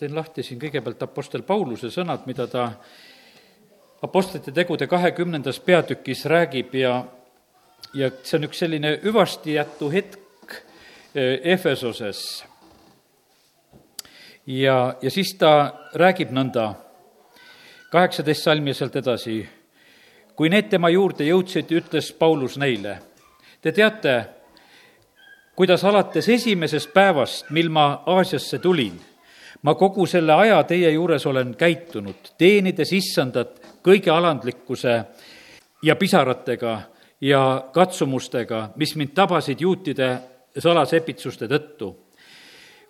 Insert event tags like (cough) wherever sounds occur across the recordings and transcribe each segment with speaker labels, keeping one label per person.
Speaker 1: teen lahti siin kõigepealt Apostel Pauluse sõnad, mida ta Apostlite tegude kahekümnendas peatükis räägib ja, ja see on üks selline hüvastijätu hetk eh, Efesoses. ja, ja siis ta räägib nõnda, kaheksateist salmi sealt edasi. kui need tema juurde jõudsid, ütles Paulus neile, te teate, kuidas alates esimesest päevast, mil ma Aasiasse tulin, ma kogu selle aja teie juures olen käitunud, teenides issandat kõige alandlikkuse ja pisaratega ja katsumustega, mis mind tabasid juutide salasepitsuste tõttu.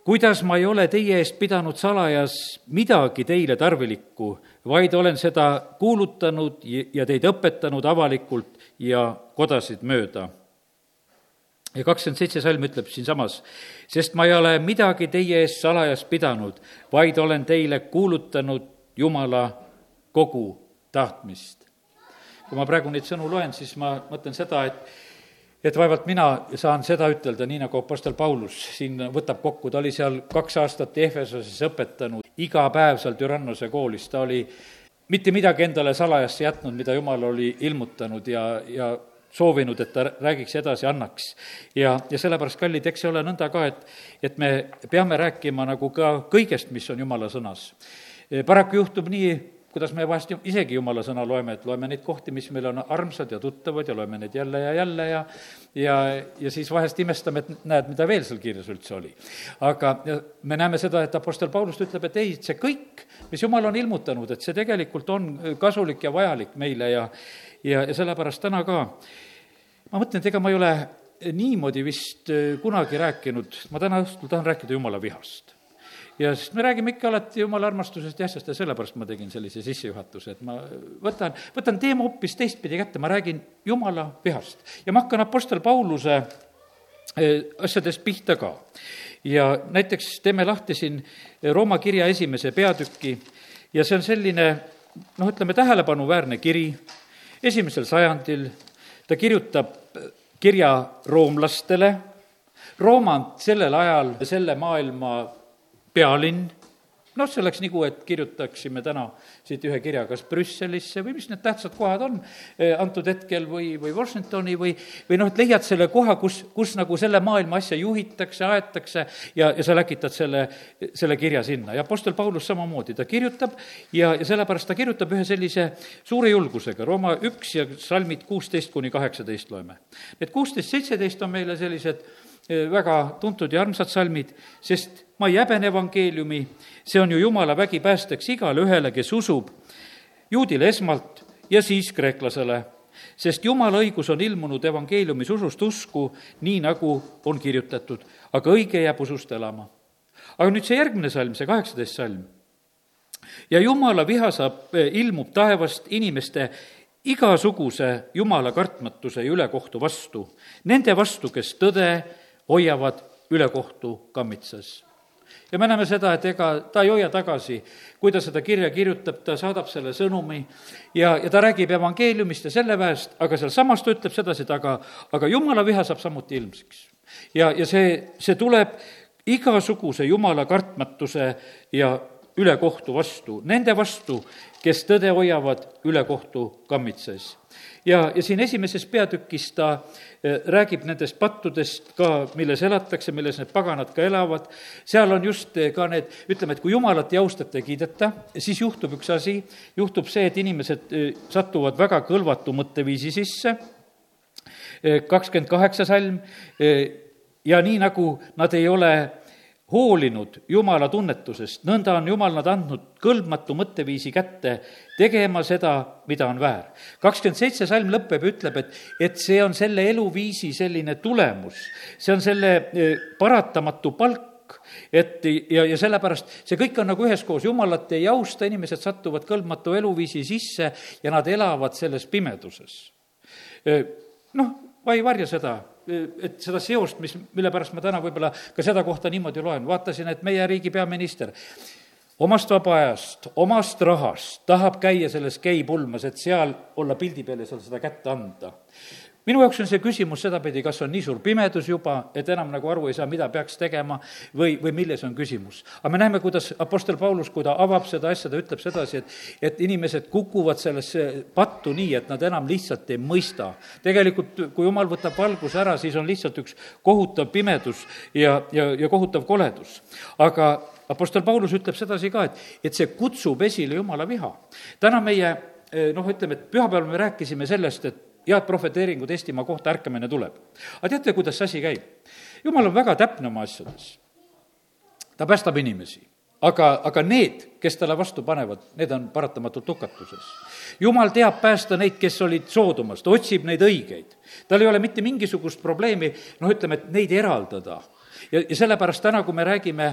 Speaker 1: kuidas ma ei ole teie eest pidanud salajas midagi teile tarvilikku, vaid olen seda kuulutanud ja teid õpetanud avalikult ja kodasid mööda ja kakskümmend seitse salm ütleb siinsamas, sest ma ei ole midagi teie eest salajas pidanud, vaid olen teile kuulutanud Jumala kogu tahtmist. kui ma praegu neid sõnu loen, siis ma mõtlen seda, et et vaevalt mina saan seda ütelda, nii nagu Apostel Paulus siin võtab kokku, ta oli seal kaks aastat Efesoses õpetanud, iga päev seal Türannose koolis, ta oli mitte midagi endale salajasse jätnud, mida Jumal oli ilmutanud ja, ja soovinud, et ta räägiks edasi, annaks. ja, ja sellepärast, kallid, eks see ole nõnda ka, et, et me peame rääkima nagu ka kõigest, mis on Jumala sõnas. paraku juhtub nii, kuidas me vahest isegi jumala sõna loeme, et loeme neid kohti, mis meile on armsad ja tuttavad ja loeme neid jälle ja jälle ja ja, ja siis vahest imestame, et näed, mida veel seal kirjas üldse oli. aga me näeme seda, et Apostel Paulus ütleb, et ei, see kõik, mis jumal on ilmutanud, et see tegelikult on kasulik ja vajalik meile ja ja, ja sellepärast täna ka. Ma mõtlen, et ega ma ei ole niimoodi vist kunagi rääkinud, ma täna õhtul tahan rääkida jumala vihast. Ja sest me räägime ikka alati jumala armastusest ja asjast ja sellepärast ma tegin sellise sissejuhatuse, et ma võtan, võtan teema hoopis teistpidi kätte, ma räägin jumala vihast. ja ma hakkan Apostel Pauluse eh, asjadest pihta ka. ja näiteks teeme lahti siin Rooma kirja esimese peatüki. Ja see on selline noh, ütleme tähelepanuväärne kiri, esimesel sajandil ta kirjutab kirja roomlastele, Rooma on sellel ajal selle maailma pealinn, noh, see oleks nagu, et kirjutaksime täna siit ühe kirja kas Brüsselisse või mis need tähtsad kohad on eh, antud hetkel või, või Washingtoni või, või noh, et leiad selle koha, kus, kus nagu selle maailma asja juhitakse, aetakse ja, ja sa läkitad selle, selle kirja sinna. Ja Apostel Paulus samamoodi, ta kirjutab ja, ja sellepärast ta kirjutab ühe sellise suure julgusega, Rooma üks ja salmid kuusteist kuni kaheksateist loeme. Need kuusteist, seitseteist on meile sellised väga tuntud ja armsad salmid, sest ma ei häbene evangeeliumi, see on ju jumala vägi päästeks igale ühele, kes usub, juudile esmalt ja siis kreeklasele. sest jumala õigus on ilmunud evangeeliumis usust usku, nii nagu on kirjutatud, aga õige jääb usust elama. aga nüüd see järgmine salm, see kaheksateist salm. ja jumala viha saab, eh, ilmub taevast inimeste igasuguse jumala kartmatuse ja ülekohtu vastu, nende vastu, kes tõde hoiavad ülekohtu kammitsas. Ja me näeme seda, et ega ta ei hoia tagasi, kui ta seda kirja kirjutab, ta saadab selle sõnumi ja, ja ta räägib evangeeliumist ja selle väest, aga sealsamas ta ütleb sedasi, et aga, aga jumala viha saab samuti ilmsiks. ja, ja see, see tuleb igasuguse jumala kartmatuse ja ülekohtu vastu, nende vastu, kes tõde hoiavad ülekohtu kammitses ja, ja siin esimeses peatükis ta eh, räägib nendest pattudest ka, milles elatakse, milles need paganad ka elavad, seal on just eh, ka need, ütleme, et kui jumalat ei austata ja kiideta, siis juhtub üks asi, juhtub see, et inimesed eh, satuvad väga kõlvatu mõtteviisi sisse, kakskümmend kaheksa salm, ja nii, nagu nad ei ole hoolinud Jumala tunnetusest, nõnda on Jumal nad andnud kõlbmatu mõtteviisi kätte, tegema seda, mida on väär. kakskümmend seitse salm lõpeb, ütleb, et, et see on selle eluviisi selline tulemus, see on selle e, paratamatu palk, et ja, ja sellepärast see kõik on nagu üheskoos, jumalat ei austa, inimesed satuvad kõlbmatu eluviisi sisse ja nad elavad selles pimeduses. E, noh, ma ei varja seda et seda seost, mis, mille pärast ma täna võib-olla ka seda kohta niimoodi loen, vaatasin, et meie riigi peaminister omast vaba ajast, omast rahast tahab käia selles geipulmas, et seal olla pildi peal ja seal seda kätte anda minu jaoks on see küsimus sedapidi, kas on nii suur pimedus juba, et enam nagu aru ei saa, mida peaks tegema või, või milles on küsimus. aga me näeme, kuidas Apostel Paulus, kui ta avab seda asja, ta ütleb sedasi, et, et inimesed kukuvad sellesse pattu nii, et nad enam lihtsalt ei mõista. tegelikult, kui jumal võtab valguse ära, siis on lihtsalt üks kohutav pimedus ja, ja, ja kohutav koledus. aga Apostel Paulus ütleb sedasi ka, et, et see kutsub esile jumala viha. täna meie noh, ütleme, et pühapäeval me rääkisime sellest, et head prohveteeringud Eestimaa kohta, ärkamine tuleb. aga teate, kuidas see asi käib? jumal on väga täpne oma asjades. ta päästab inimesi, aga, aga need, kes talle vastu panevad, need on paratamatult hukatuses. jumal teab päästa neid, kes olid Soodomas, ta otsib neid õigeid. tal ei ole mitte mingisugust probleemi, noh, ütleme, et neid eraldada ja, ja sellepärast täna, kui me räägime,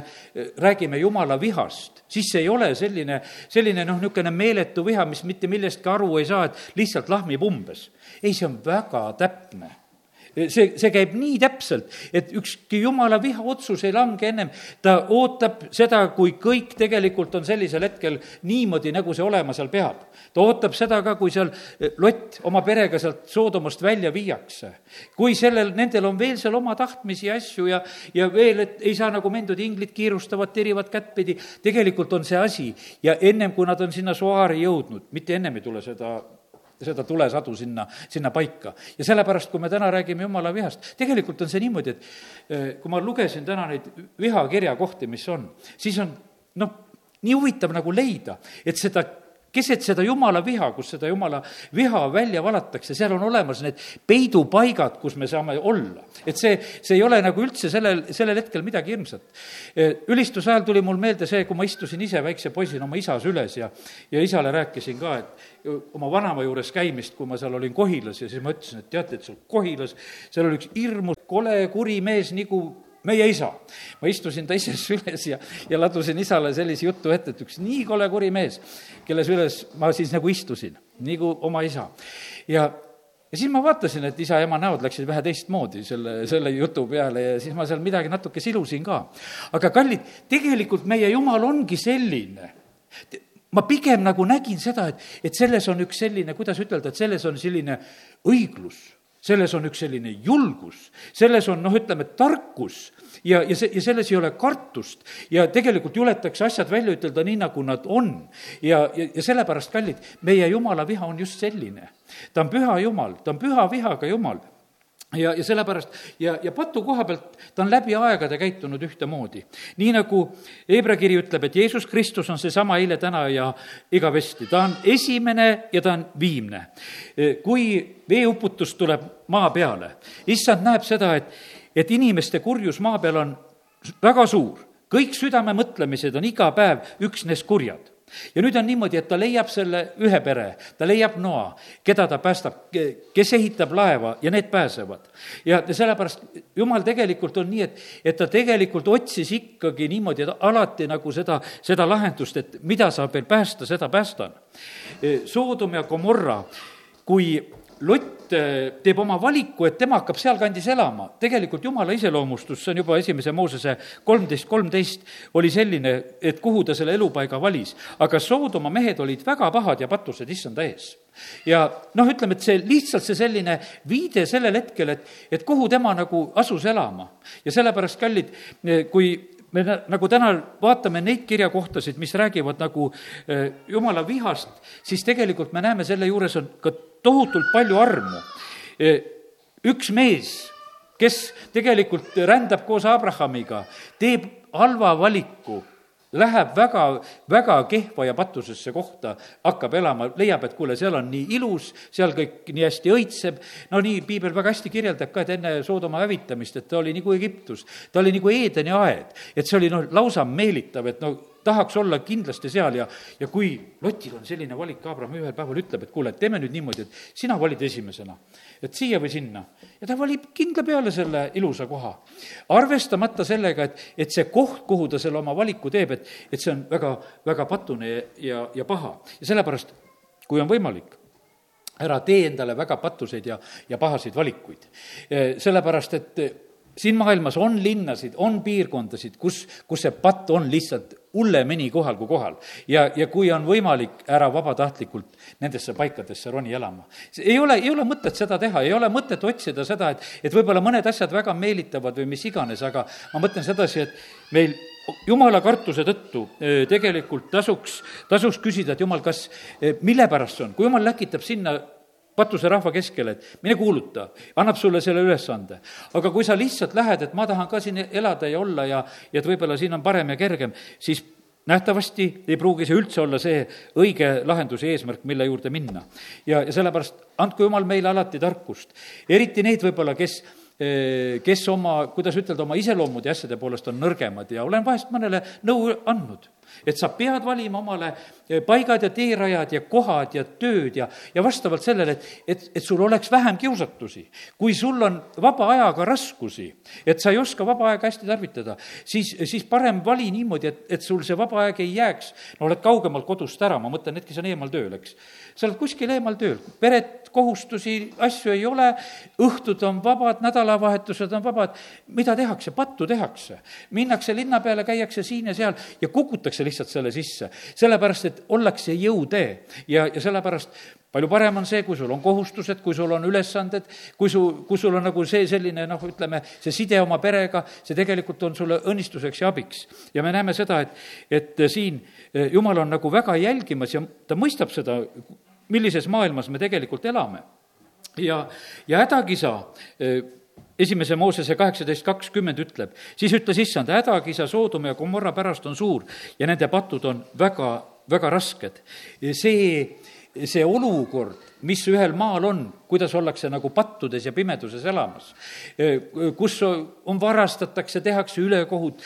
Speaker 1: räägime jumala vihast, siis see ei ole selline, selline noh, niisugune meeletu viha, mis mitte millestki aru ei saa, et lihtsalt lahmib umbes. ei, see on väga täpne see, see käib nii täpselt, et ükski jumala vihaotsus ei lange ennem, ta ootab seda, kui kõik tegelikult on sellisel hetkel niimoodi, nagu see olema seal peab. ta ootab seda ka, kui seal Lott oma perega sealt Soodomast välja viiakse. kui sellel, nendel on veel seal oma tahtmisi ja asju ja, ja veel, et ei saa nagu mendud inglid kiirustavad, tirivad kättpidi, tegelikult on see asi ja ennem, kui nad on sinna Soaari jõudnud, mitte ennem ei tule seda seda tulesadu sinna, sinna paika. ja sellepärast, kui me täna räägime jumala vihast, tegelikult on see niimoodi, et eh, kui ma lugesin täna neid vihakirja kohti, mis on, siis on noh, nii huvitav nagu leida, et seda keset seda jumala viha, kus seda jumala viha välja valatakse, seal on olemas need peidupaigad, kus me saame olla. et see, see ei ole nagu üldse sellel, sellel hetkel midagi hirmsat. E, ülistuse ajal tuli mul meelde see, kui ma istusin ise väikse poisina oma isas üles ja, ja isale rääkisin ka, et oma vanaema juures käimist, kui ma seal olin Kohilas ja siis ma ütlesin, et teate, et seal Kohilas, seal oli üks hirmus kole kuri mees nagu meie isa. ma istusin ta ises (laughs) üles ja, ja ladusin isale sellise jutu ette, et üks nii kole kuri mees, kelle süles ma siis nagu istusin, nagu oma isa. ja, ja siis ma vaatasin, et isa ja ema näod läksid vähe teistmoodi selle, selle jutu peale ja siis ma seal midagi natuke silusin ka. aga kallid, tegelikult meie jumal ongi selline ma pigem nagu nägin seda, et, et selles on üks selline, kuidas ütelda, et selles on selline õiglus selles on üks selline julgus, selles on noh, ütleme, tarkus ja, ja see, ja selles ei ole kartust ja tegelikult juletakse asjad välja ütelda nii, nagu nad on. ja, ja, ja sellepärast, kallid, meie jumala viha on just selline. ta on püha jumal, ta on püha vihaga jumal ja, ja sellepärast ja, ja patu koha pealt ta on läbi aegade käitunud ühtemoodi. nii nagu Hebra kiri ütleb, et Jeesus Kristus on seesama eile, täna ja igavesti, ta on esimene ja ta on viimne. kui veeuputus tuleb maa peale, issand näeb seda, et, et inimeste kurjus maa peal on väga suur, kõik südame mõtlemised on iga päev üksnes kurjad ja nüüd on niimoodi, et ta leiab selle ühe pere, ta leiab noa, keda ta päästab, kes ehitab laeva ja need pääsevad. ja sellepärast jumal tegelikult on nii, et, et ta tegelikult otsis ikkagi niimoodi, et alati nagu seda, seda lahendust, et mida saab veel päästa, seda päästan. Soodom ja Gomorra, kui Lott eh, teeb oma valiku, et tema hakkab sealkandis elama. tegelikult jumala iseloomustus, see on juba esimese Moosese kolmteist, kolmteist, oli selline, et kuhu ta selle elupaiga valis. aga Soodoma mehed olid väga pahad ja patused issanda ees. ja noh, ütleme, et see lihtsalt see selline viide sellel hetkel, et, et kuhu tema nagu asus elama. ja sellepärast, kallid, kui me nagu täna vaatame neid kirjakohtasid, mis räägivad nagu eh, jumala vihast, siis tegelikult me näeme, selle juures on ka tohutult palju armu. üks mees, kes tegelikult rändab koos Abrahamiga, teeb halva valiku läheb väga, väga kehva ja patusesse kohta, hakkab elama, leiab, et kuule, seal on nii ilus, seal kõik nii hästi õitseb, no nii, piibel väga hästi kirjeldab ka, et enne Soodoma hävitamist, et ta oli nagu Egiptus, ta oli nagu Eedeni aed, et see oli noh, lausa meelitav, et no tahaks olla kindlasti seal ja, ja kui Lotil on selline valik, Abraham ühel päeval ütleb, et kuule, et teeme nüüd niimoodi, et sina valid esimesena, et siia või sinna. ja ta valib kindla peale selle ilusa koha. arvestamata sellega, et, et see koht, kuhu ta selle oma valiku teeb, et, et see on väga, väga patune ja, ja paha. ja sellepärast, kui on võimalik, ära tee endale väga patuseid ja, ja pahaseid valikuid. sellepärast, et siin maailmas on linnasid, on piirkondasid, kus, kus see patt on lihtsalt hullemini kohal kui kohal. ja, ja kui on võimalik, ära vabatahtlikult nendesse paikadesse roni elama. ei ole, ei ole mõtet seda teha, ei ole mõtet otsida seda, et, et võib-olla mõned asjad väga meelitavad või mis iganes, aga ma mõtlen sedasi, et meil jumala kartuse tõttu tegelikult tasuks, tasuks küsida, et jumal, kas, mille pärast see on, kui jumal läkitab sinna patuse rahva keskele, et mine kuuluta, annab sulle selle ülesande. aga kui sa lihtsalt lähed, et ma tahan ka siin elada ja olla ja, ja et võib-olla siin on parem ja kergem, siis nähtavasti ei pruugi see üldse olla see õige lahenduse eesmärk, mille juurde minna. ja, ja sellepärast andku jumal meile alati tarkust, eriti neid võib-olla, kes eh, kes oma, kuidas ütelda, oma iseloomude ja asjade poolest on nõrgemad ja olen vahest mõnele nõu andnud et sa pead valima omale eh, paigad ja teerajad ja kohad ja tööd ja, ja vastavalt sellele, et, et, et sul oleks vähem kiusatusi. kui sul on vaba ajaga raskusi, et sa ei oska vaba aega hästi tarvitada, siis, siis parem vali niimoodi, et, et sul see vaba aeg ei jääks, no oled kaugemalt kodust ära, ma mõtlen, need, kes on eemal tööl, eks. sa oled kuskil eemal tööl, peret, kohustusi, asju ei ole, õhtud on vabad, nädalavahetused on vabad, mida tehakse, pattu tehakse. minnakse linna peale, käiakse siin ja seal ja kukutakse lihtsalt selle sisse, sellepärast et ollakse jõutee ja, ja sellepärast palju parem on see, kui sul on kohustused, kui sul on ülesanded, kui su, kui sul on nagu see selline noh, ütleme, see side oma perega, see tegelikult on sulle õnnistuseks ja abiks. ja me näeme seda, et, et siin eh, jumal on nagu väga jälgimas ja ta mõistab seda, millises maailmas me tegelikult elame. ja, ja hädakisa eh, esimese Moosese kaheksateist kakskümmend ütleb, siis ütles issand, hädakisa Soodoma ja Gomorra pärast on suur ja nende patud on väga, väga rasked. see, see olukord, mis ühel maal on, kuidas ollakse nagu pattudes ja pimeduses elamas, kus on, varastatakse, tehakse ülekohut,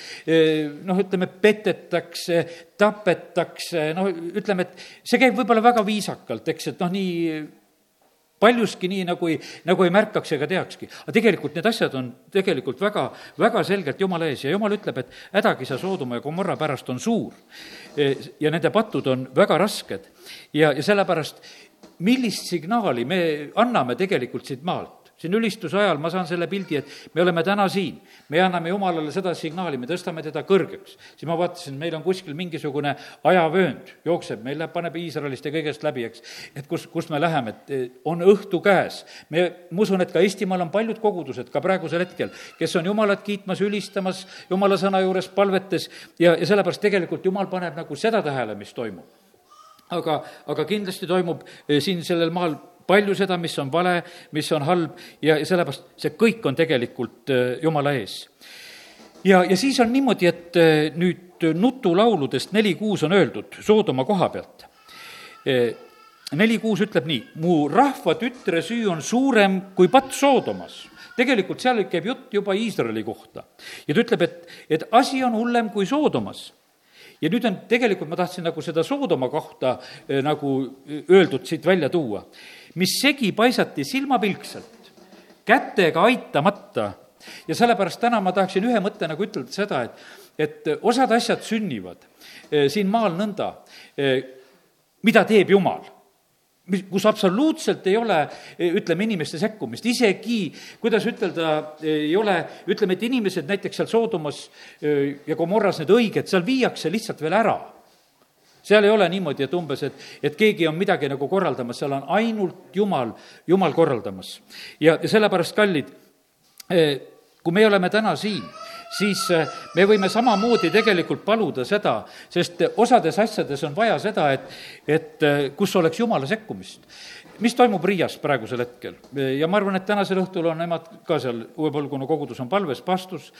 Speaker 1: noh, ütleme, petetakse, tapetakse, noh, ütleme, et see käib võib-olla väga viisakalt, eks, et noh, nii paljuski nii, nagu ei, nagu ei märkaks ega teakski. aga tegelikult need asjad on tegelikult väga, väga selgelt Jumala ees ja Jumal ütleb, et hädakisa Soodoma ja Gomorra pärast on suur. E, ja nende patud on väga rasked ja, ja sellepärast millist signaali me anname tegelikult siit maalt? Siin ülistuse ajal ma saan selle pildi, et me oleme täna siin, me anname Jumalale seda signaali, me tõstame teda kõrgeks. siis ma vaatasin, meil on kuskil mingisugune ajavöönd, jookseb, meil läheb, paneb Iisraelist ja kõigest läbi, eks. et kus, kus me läheme, et on õhtu käes. me, ma usun, et ka Eestimaal on paljud kogudused ka praegusel hetkel, kes on Jumalat kiitmas, ülistamas, Jumala sõna juures palvetes. Ja, ja sellepärast tegelikult Jumal paneb nagu seda tähele, mis toimub. Aga, aga kindlasti toimub eh, siin sellel maal palju seda, mis on vale, mis on halb ja, ja sellepärast see kõik on tegelikult äh, Jumala ees. ja, ja siis on niimoodi, et äh, nüüd nutulauludest neli kuus on öeldud Soodoma koha pealt. Äh, neli kuus ütleb nii, mu rahva tütre süü on suurem kui patt Soodomas tegelikult seal käib jutt juba Iisraeli kohta. ja ta ütleb, et, et asi on hullem kui Soodomas ja nüüd on, tegelikult ma tahtsin nagu seda Soodoma kohta nagu öeldud siit välja tuua mis segi paisati silmapilkselt, kätega aitamata. ja sellepärast täna ma tahaksin ühe mõtte nagu ütelda seda, et, et osad asjad sünnivad eh, siin maal nõnda, eh, mida teeb Jumal. Mis, kus absoluutselt ei ole, eh, ütleme, inimeste sekkumist, isegi kuidas ütelda, ei ole, ütleme, et inimesed näiteks seal Soodomas ja Gomorras need õiged, seal viiakse lihtsalt veel ära seal ei ole niimoodi, et umbes, et, et keegi on midagi nagu korraldamas, seal on ainult Jumal, Jumal korraldamas. ja, ja sellepärast, kallid, eh, kui me oleme täna siin, siis eh, me võime samamoodi tegelikult paluda seda, sest osades asjades on vaja seda, et, et eh, kus oleks Jumala sekkumist mis toimub Riias praegusel hetkel? ja ma arvan, et tänasel õhtul on nemad ka seal, uue põlvkonna kogudus on palves, pastus,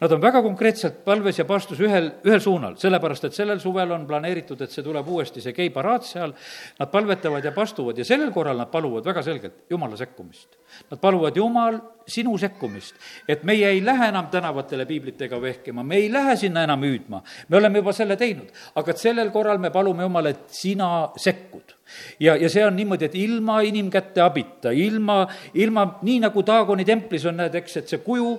Speaker 1: nad on väga konkreetselt palves ja pastus ühel, ühel suunal, sellepärast et sellel suvel on planeeritud, et see tuleb uuesti, see geiparaad seal, nad palvetavad ja pastuvad ja sellel korral nad paluvad väga selgelt Jumala sekkumist. Nad paluvad, Jumal, sinu sekkumist, et meie ei lähe enam tänavatele piiblitega vehkima, me ei lähe sinna enam hüüdma, me oleme juba selle teinud, aga et sellel korral me palume Jumal, et sina sekkud. Ja, ja see on niimoodi, et ilma inimkäte abita, ilma, ilma, nii nagu Taagoni templis on, näed, eks, et see kuju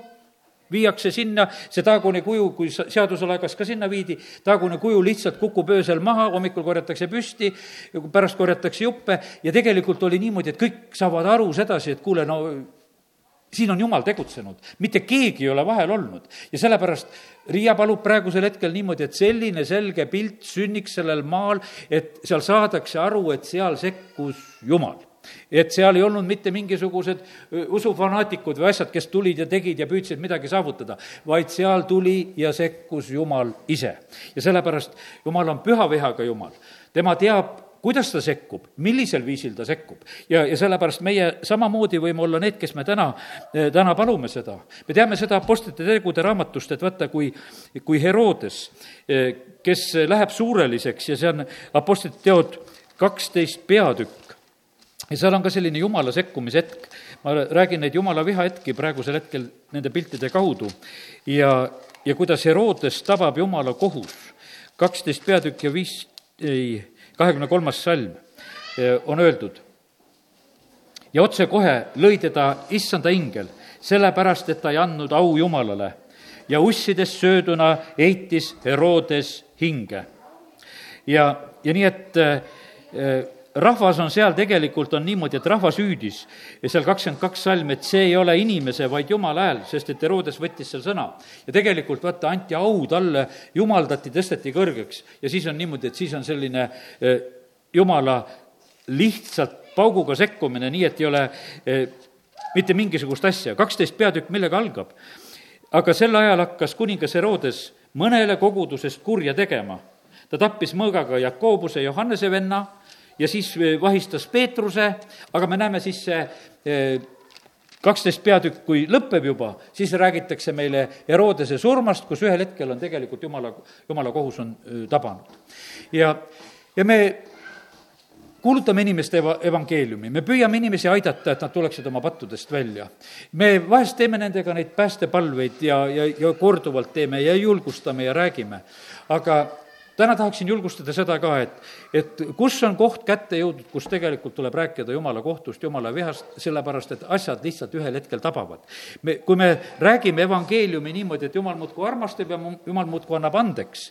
Speaker 1: viiakse sinna, see Taagoni kuju, kui seadusel aegas ka sinna viidi, Taagoni kuju lihtsalt kukub öösel maha, hommikul korjatakse püsti, pärast korjatakse juppe. Ja tegelikult oli niimoodi, et kõik saavad aru sedasi, et kuule, no siin on Jumal tegutsenud, mitte keegi ei ole vahel olnud ja sellepärast Riia palub praegusel hetkel niimoodi, et selline selge pilt sünniks sellel maal, et seal saadakse aru, et seal sekkus Jumal et seal ei olnud mitte mingisugused usufanaatikud või asjad, kes tulid ja tegid ja püüdsid midagi saavutada, vaid seal tuli ja sekkus Jumal ise. ja sellepärast Jumal on püha vihaga Jumal. tema teab, kuidas ta sekkub, millisel viisil ta sekkub. ja, ja sellepärast meie samamoodi võime olla need, kes me täna, täna palume seda. me teame seda Apostlite tegude raamatust, et vaata, kui, kui Herodes, kes läheb suureliseks ja see on Apostlite teod kaksteist peatükk, ja seal on ka selline jumala sekkumishetk. ma räägin neid jumala vihahetki praegusel hetkel nende piltide kaudu ja, ja kuidas Herodes tabab jumala kohus. kaksteist peatükk ja viis, ei, kahekümne kolmas salm eh, on öeldud. ja otsekohe lõi teda issanda ingel, sellepärast et ta ei andnud au Jumalale ja ussidest sööduna heitis Herodes hinge. ja, ja nii, et äh, rahvas on seal tegelikult, on niimoodi, et rahvas hüüdis ja seal kakskümmend kaks salm, et see ei ole inimese, vaid Jumala hääl, sest et Herodes võttis seal sõna. ja tegelikult vaata, anti au talle, jumaldati, tõsteti kõrgeks ja siis on niimoodi, et siis on selline eh, Jumala lihtsalt pauguga sekkumine, nii et ei ole eh, mitte mingisugust asja. kaksteist peatükk, millega algab? aga sel ajal hakkas kuningas Herodes mõnele kogudusest kurja tegema. ta tappis mõõgaga Jakobuse, Johannese venna ja siis eh, vahistas Peetruse, aga me näeme siis see eh, kaksteist peatükk, kui lõpeb juba, siis räägitakse meile Herodese surmast, kus ühel hetkel on tegelikult jumala, jumala kohus on eh, tabanud. ja, ja me kuulutame inimeste eva-, evangeeliumi, me püüame inimesi aidata, et nad tuleksid oma pattudest välja. me vahest teeme nendega neid päästepalveid ja, ja, ja korduvalt teeme ja julgustame ja räägime, aga täna tahaksin julgustada seda ka, et, et kus on koht kätte jõudnud, kus tegelikult tuleb rääkida Jumala kohtust, Jumala vihast, sellepärast et asjad lihtsalt ühel hetkel tabavad. me, kui me räägime evangeeliumi niimoodi, et Jumal muudkui armastab ja Jumal muudkui annab andeks,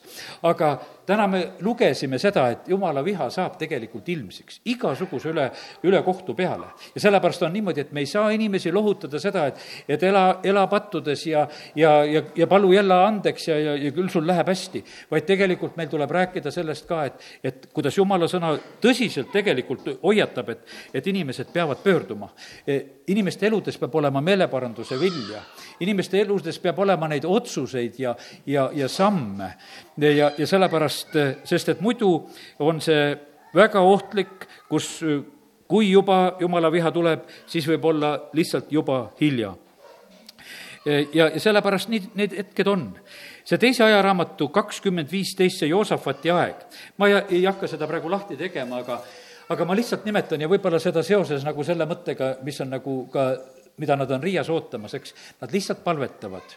Speaker 1: aga täna me lugesime seda, et Jumala viha saab tegelikult ilmsiks igasuguse üle, üle kohtu peale. ja sellepärast on niimoodi, et me ei saa inimesi lohutada seda, et, et ela, ela pattudes ja, ja, ja, ja palu jälle andeks ja, ja, ja küll sul läheb hästi, vaid tegelikult meil tuleb tuleb rääkida sellest ka, et, et kuidas jumala sõna tõsiselt tegelikult hoiatab, et, et inimesed peavad pöörduma. E, inimeste eludes peab olema meeleparanduse vilja, inimeste eludes peab olema neid otsuseid ja, ja, ja samme. ja, ja sellepärast, sest et muidu on see väga ohtlik, kus kui juba jumala viha tuleb, siis võib olla lihtsalt juba hilja ja, ja sellepärast nii need hetked on see teise ajaraamatu kakskümmend viisteist, see Joosafati aeg, ma ei, ei hakka seda praegu lahti tegema, aga aga ma lihtsalt nimetan ja võib-olla seda seoses nagu selle mõttega, mis on nagu ka, mida nad on Riias ootamas, eks, nad lihtsalt palvetavad.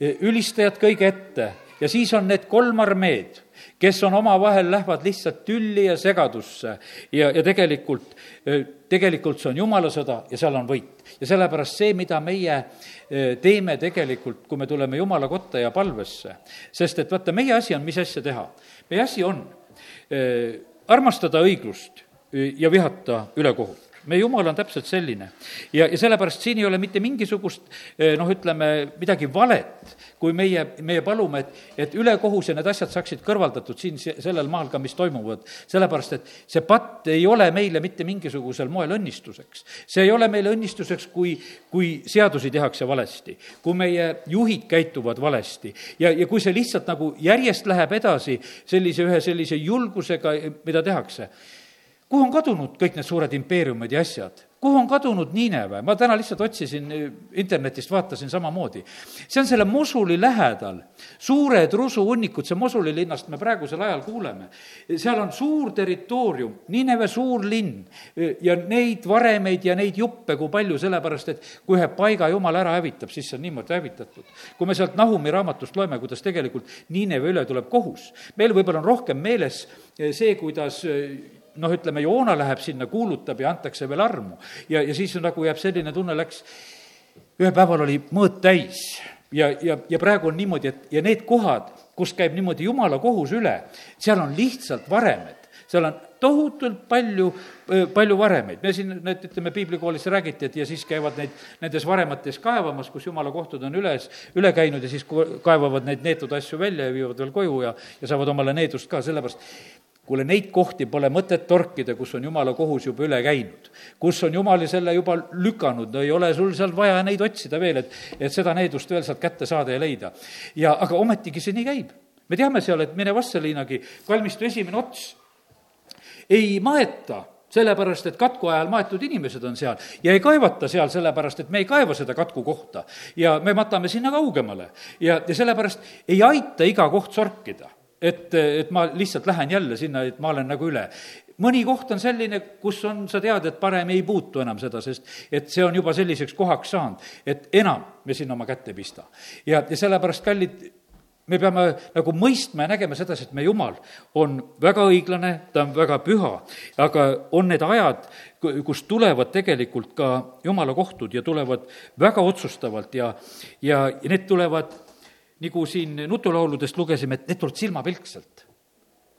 Speaker 1: ülistajad kõige ette ja siis on need kolm armeed, kes on omavahel, lähevad lihtsalt tülli ja segadusse ja, ja tegelikult, tegelikult see on jumala sõda ja seal on võit. Ja sellepärast see, mida meie teeme tegelikult, kui me tuleme Jumala kotta ja palvesse. sest et vaata, meie asi on, mis asja teha. meie asi on armastada õiglust ja vihata ülekohut meie jumal on täpselt selline. ja, ja sellepärast siin ei ole mitte mingisugust noh, ütleme, midagi valet, kui meie, meie palume, et, et ülekohus ja need asjad saaksid kõrvaldatud siin sellel maal ka, mis toimuvad. sellepärast, et see patt ei ole meile mitte mingisugusel moel õnnistuseks. see ei ole meile õnnistuseks, kui, kui seadusi tehakse valesti, kui meie juhid käituvad valesti ja, ja kui see lihtsalt nagu järjest läheb edasi sellise ühe sellise julgusega, mida tehakse kuhu on kadunud kõik need suured impeeriumid ja asjad? Kuhu on kadunud Niineve? ma täna lihtsalt otsisin eh, internetist, vaatasin samamoodi. see on selle Mosuli lähedal, suured rusuhunnikud, see Mosuli linnast me praegusel ajal kuuleme. seal on suur territoorium, Niineve suur linn eh, ja neid varemeid ja neid juppe, kui palju, sellepärast et kui ühe paiga jumal ära hävitab, siis see on niimoodi hävitatud. kui me sealt Nahumi raamatust loeme, kuidas tegelikult Niineve üle tuleb kohus, meil võib-olla on rohkem meeles eh, see, kuidas noh, ütleme, Joona läheb sinna, kuulutab ja antakse veel armu. ja, ja siis nagu jääb selline tunne, läks, ühel päeval oli mõõt täis ja, ja, ja praegu on niimoodi, et ja need kohad, kus käib niimoodi jumala kohus üle, seal on lihtsalt varemed seal on tohutult palju, palju varemeid. me siin, need, ütleme, piiblikoolis räägiti, et ja siis käivad neid nendes varemates kaevamas, kus jumala kohtud on üles, üle käinud ja siis kaevavad neid neetud asju välja ja viivad veel koju ja, ja saavad omale needust ka, sellepärast kuule, neid kohti pole mõtet torkida, kus on jumala kohus juba üle käinud. kus on jumal selle juba lükanud, no ei ole sul seal vaja neid otsida veel, et, et seda needust veel sealt kätte saada ja leida. ja aga ometigi see nii käib. me teame seal, et mine Vasseliinagi kalmistu esimene ots ei maeta sellepärast, et katku ajal maetud inimesed on seal ja ei kaevata seal sellepärast, et me ei kaeva seda katku kohta ja me matame sinna kaugemale ja, ja sellepärast ei aita iga koht sorkida et, et ma lihtsalt lähen jälle sinna, et ma olen nagu üle. mõni koht on selline, kus on, sa tead, et parem ei puutu enam seda, sest et see on juba selliseks kohaks saanud, et enam me sinna oma kätt ei pista. ja, ja sellepärast, kallid, me peame nagu mõistma ja nägema sedasi, et meie Jumal on väga õiglane, ta on väga püha, aga on need ajad, kus tulevad tegelikult ka Jumala kohtud ja tulevad väga otsustavalt ja, ja need tulevad nagu siin nutulauludest lugesime, et need tulevad silmapilkselt.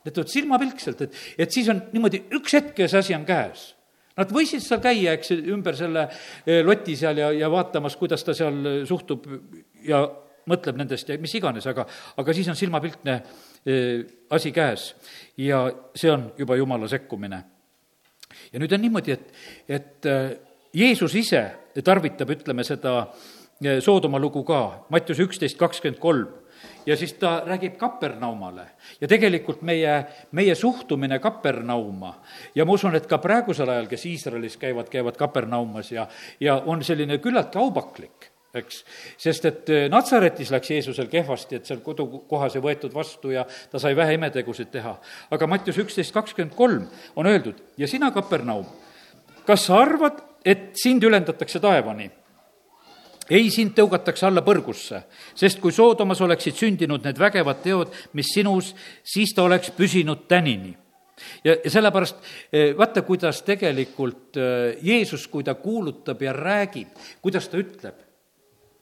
Speaker 1: Need tulevad silmapilkselt, et, et siis on niimoodi üks hetk ja see asi on käes. Nad võisid seal käia, eks, ümber selle eh, loti seal ja, ja vaatamas, kuidas ta seal suhtub ja mõtleb nendest ja mis iganes, aga, aga siis on silmapiltne eh, asi käes ja see on juba jumala sekkumine. ja nüüd on niimoodi, et, et eh, Jeesus ise tarvitab, ütleme, seda Soodoma lugu ka, Mattius üksteist kakskümmend kolm ja siis ta räägib Kapernaumale ja tegelikult meie, meie suhtumine Kapernauma ja ma usun, et ka praegusel ajal, kes Iisraelis käivad, käivad Kapernaumas ja, ja on selline küllaltki aubaklik eks. sest et eh, Natsaretis läks Jeesusel kehvasti, et seal kodukohas ei võetud vastu ja ta sai vähe imetegusid teha. aga Mattius üksteist kakskümmend kolm on öeldud ja sina, Kapernaum, kas sa arvad, et sind ülendatakse taevani? Ei, sind tõugatakse alla põrgusse, sest kui Soodomas oleksid sündinud need vägevad teod, mis sinus, siis ta oleks püsinud tänini. Ja, ja sellepärast eh, vaata, kuidas tegelikult eh, Jeesus, kui ta kuulutab ja räägib, kuidas ta ütleb,